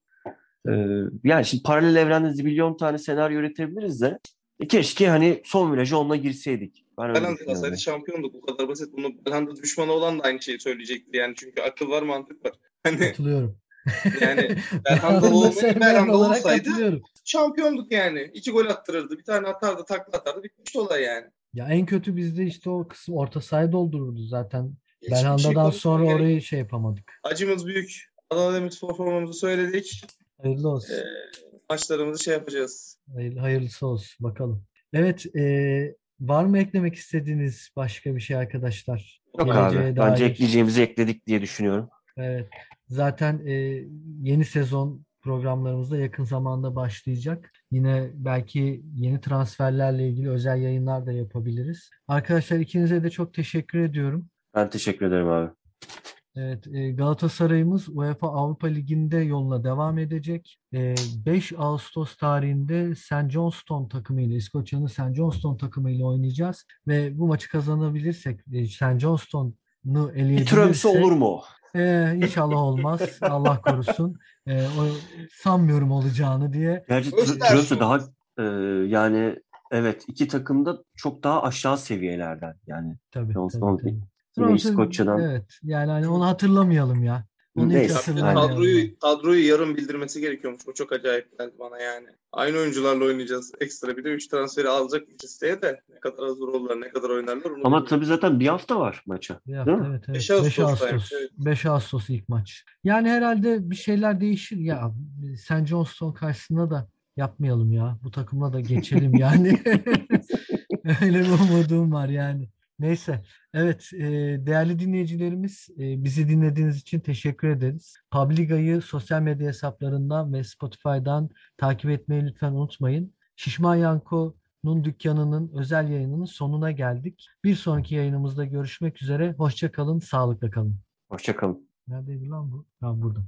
Ee, yani şimdi paralel evrende zibilyon tane senaryo üretebiliriz de e, keşke hani son virajı onunla girseydik. Ben öyle Belhanda düşünüyorum. olsaydı şampiyonduk. Bu kadar basit. Bunu Belhanda düşmanı olan da aynı şeyi söyleyecekti yani. Çünkü akıl var mantık var. Hani Katılıyorum. Yani Berhanda olmayı sevmeyen Berhanda olarak olsaydı şampiyonduk yani. İki gol attırırdı. Bir tane atardı, takla atardı. Bitmişti olay yani. Ya en kötü bizde işte o kısım orta sahayı doldururdu zaten. Hiçbir şey Belhanda'dan konuşmaya sonra gerek orayı şey yapamadık. Acımız büyük. Adana Demirspor formamızı söyledik. Hayırlı olsun. Ee, maçlarımızı şey yapacağız. Hayırlı, hayırlısı olsun bakalım. Evet, e, var mı eklemek istediğiniz başka bir şey arkadaşlar? Yok Geleceğe abi. Bence dair. ekleyeceğimizi ekledik diye düşünüyorum. Evet. Zaten e, yeni sezon programlarımız da yakın zamanda başlayacak. Yine belki yeni transferlerle ilgili özel yayınlar da yapabiliriz. Arkadaşlar ikinize de çok teşekkür ediyorum. Ben teşekkür ederim abi. Evet, e, Galatasaray'ımız UEFA Avrupa Ligi'nde yoluna devam edecek. E, 5 Ağustos tarihinde St. Johnstone takımıyla, İskoçya'nın St. Johnstone takımıyla oynayacağız. Ve bu maçı kazanabilirsek, e, St. Johnstone'u Bir eleyebilirsek... Tromsø olur mu? Ee, inşallah olmaz. Allah korusun. Ee, o, sanmıyorum olacağını diye. Gerçi Göstersin. Tr- Tromsø daha e, yani evet iki takım da çok daha aşağı seviyelerden yani. Tabii, Johnstone tabii, tabii. yine İskoçya'dan. Evet. Yani hani onu hatırlamayalım ya. Onu hiç Neyse, hatırlamayalım. Kadroyu, kadroyu yarın bildirmesi gerekiyormuş. O çok acayip geldi bana yani. Aynı oyuncularla oynayacağız. Ekstra bir de 3 transferi alacak listeye de ne kadar hazır olurlar, ne kadar oynarlar onu Ama tabii zaten bir hafta var maça. Bir Değil hafta, mi? evet, evet. 5 5 Ağustos'taymış, Ağustos. evet. 5 Ağustos ilk maç. Yani herhalde bir şeyler değişir. Ya St. Johnston karşısında da yapmayalım ya. Bu takımla da geçelim yani. Öyle bir umudum var yani. Neyse. Evet, e, değerli dinleyicilerimiz e, bizi dinlediğiniz için teşekkür ederiz. Publiga'yı sosyal medya hesaplarından ve Spotify'dan takip etmeyi lütfen unutmayın. Şişman Yanko'nun dükkanının özel yayınının sonuna geldik. Bir sonraki yayınımızda görüşmek üzere. Hoşça kalın, sağlıkla kalın. Hoşçakalın. Neredeydi lan bu? Ha burada.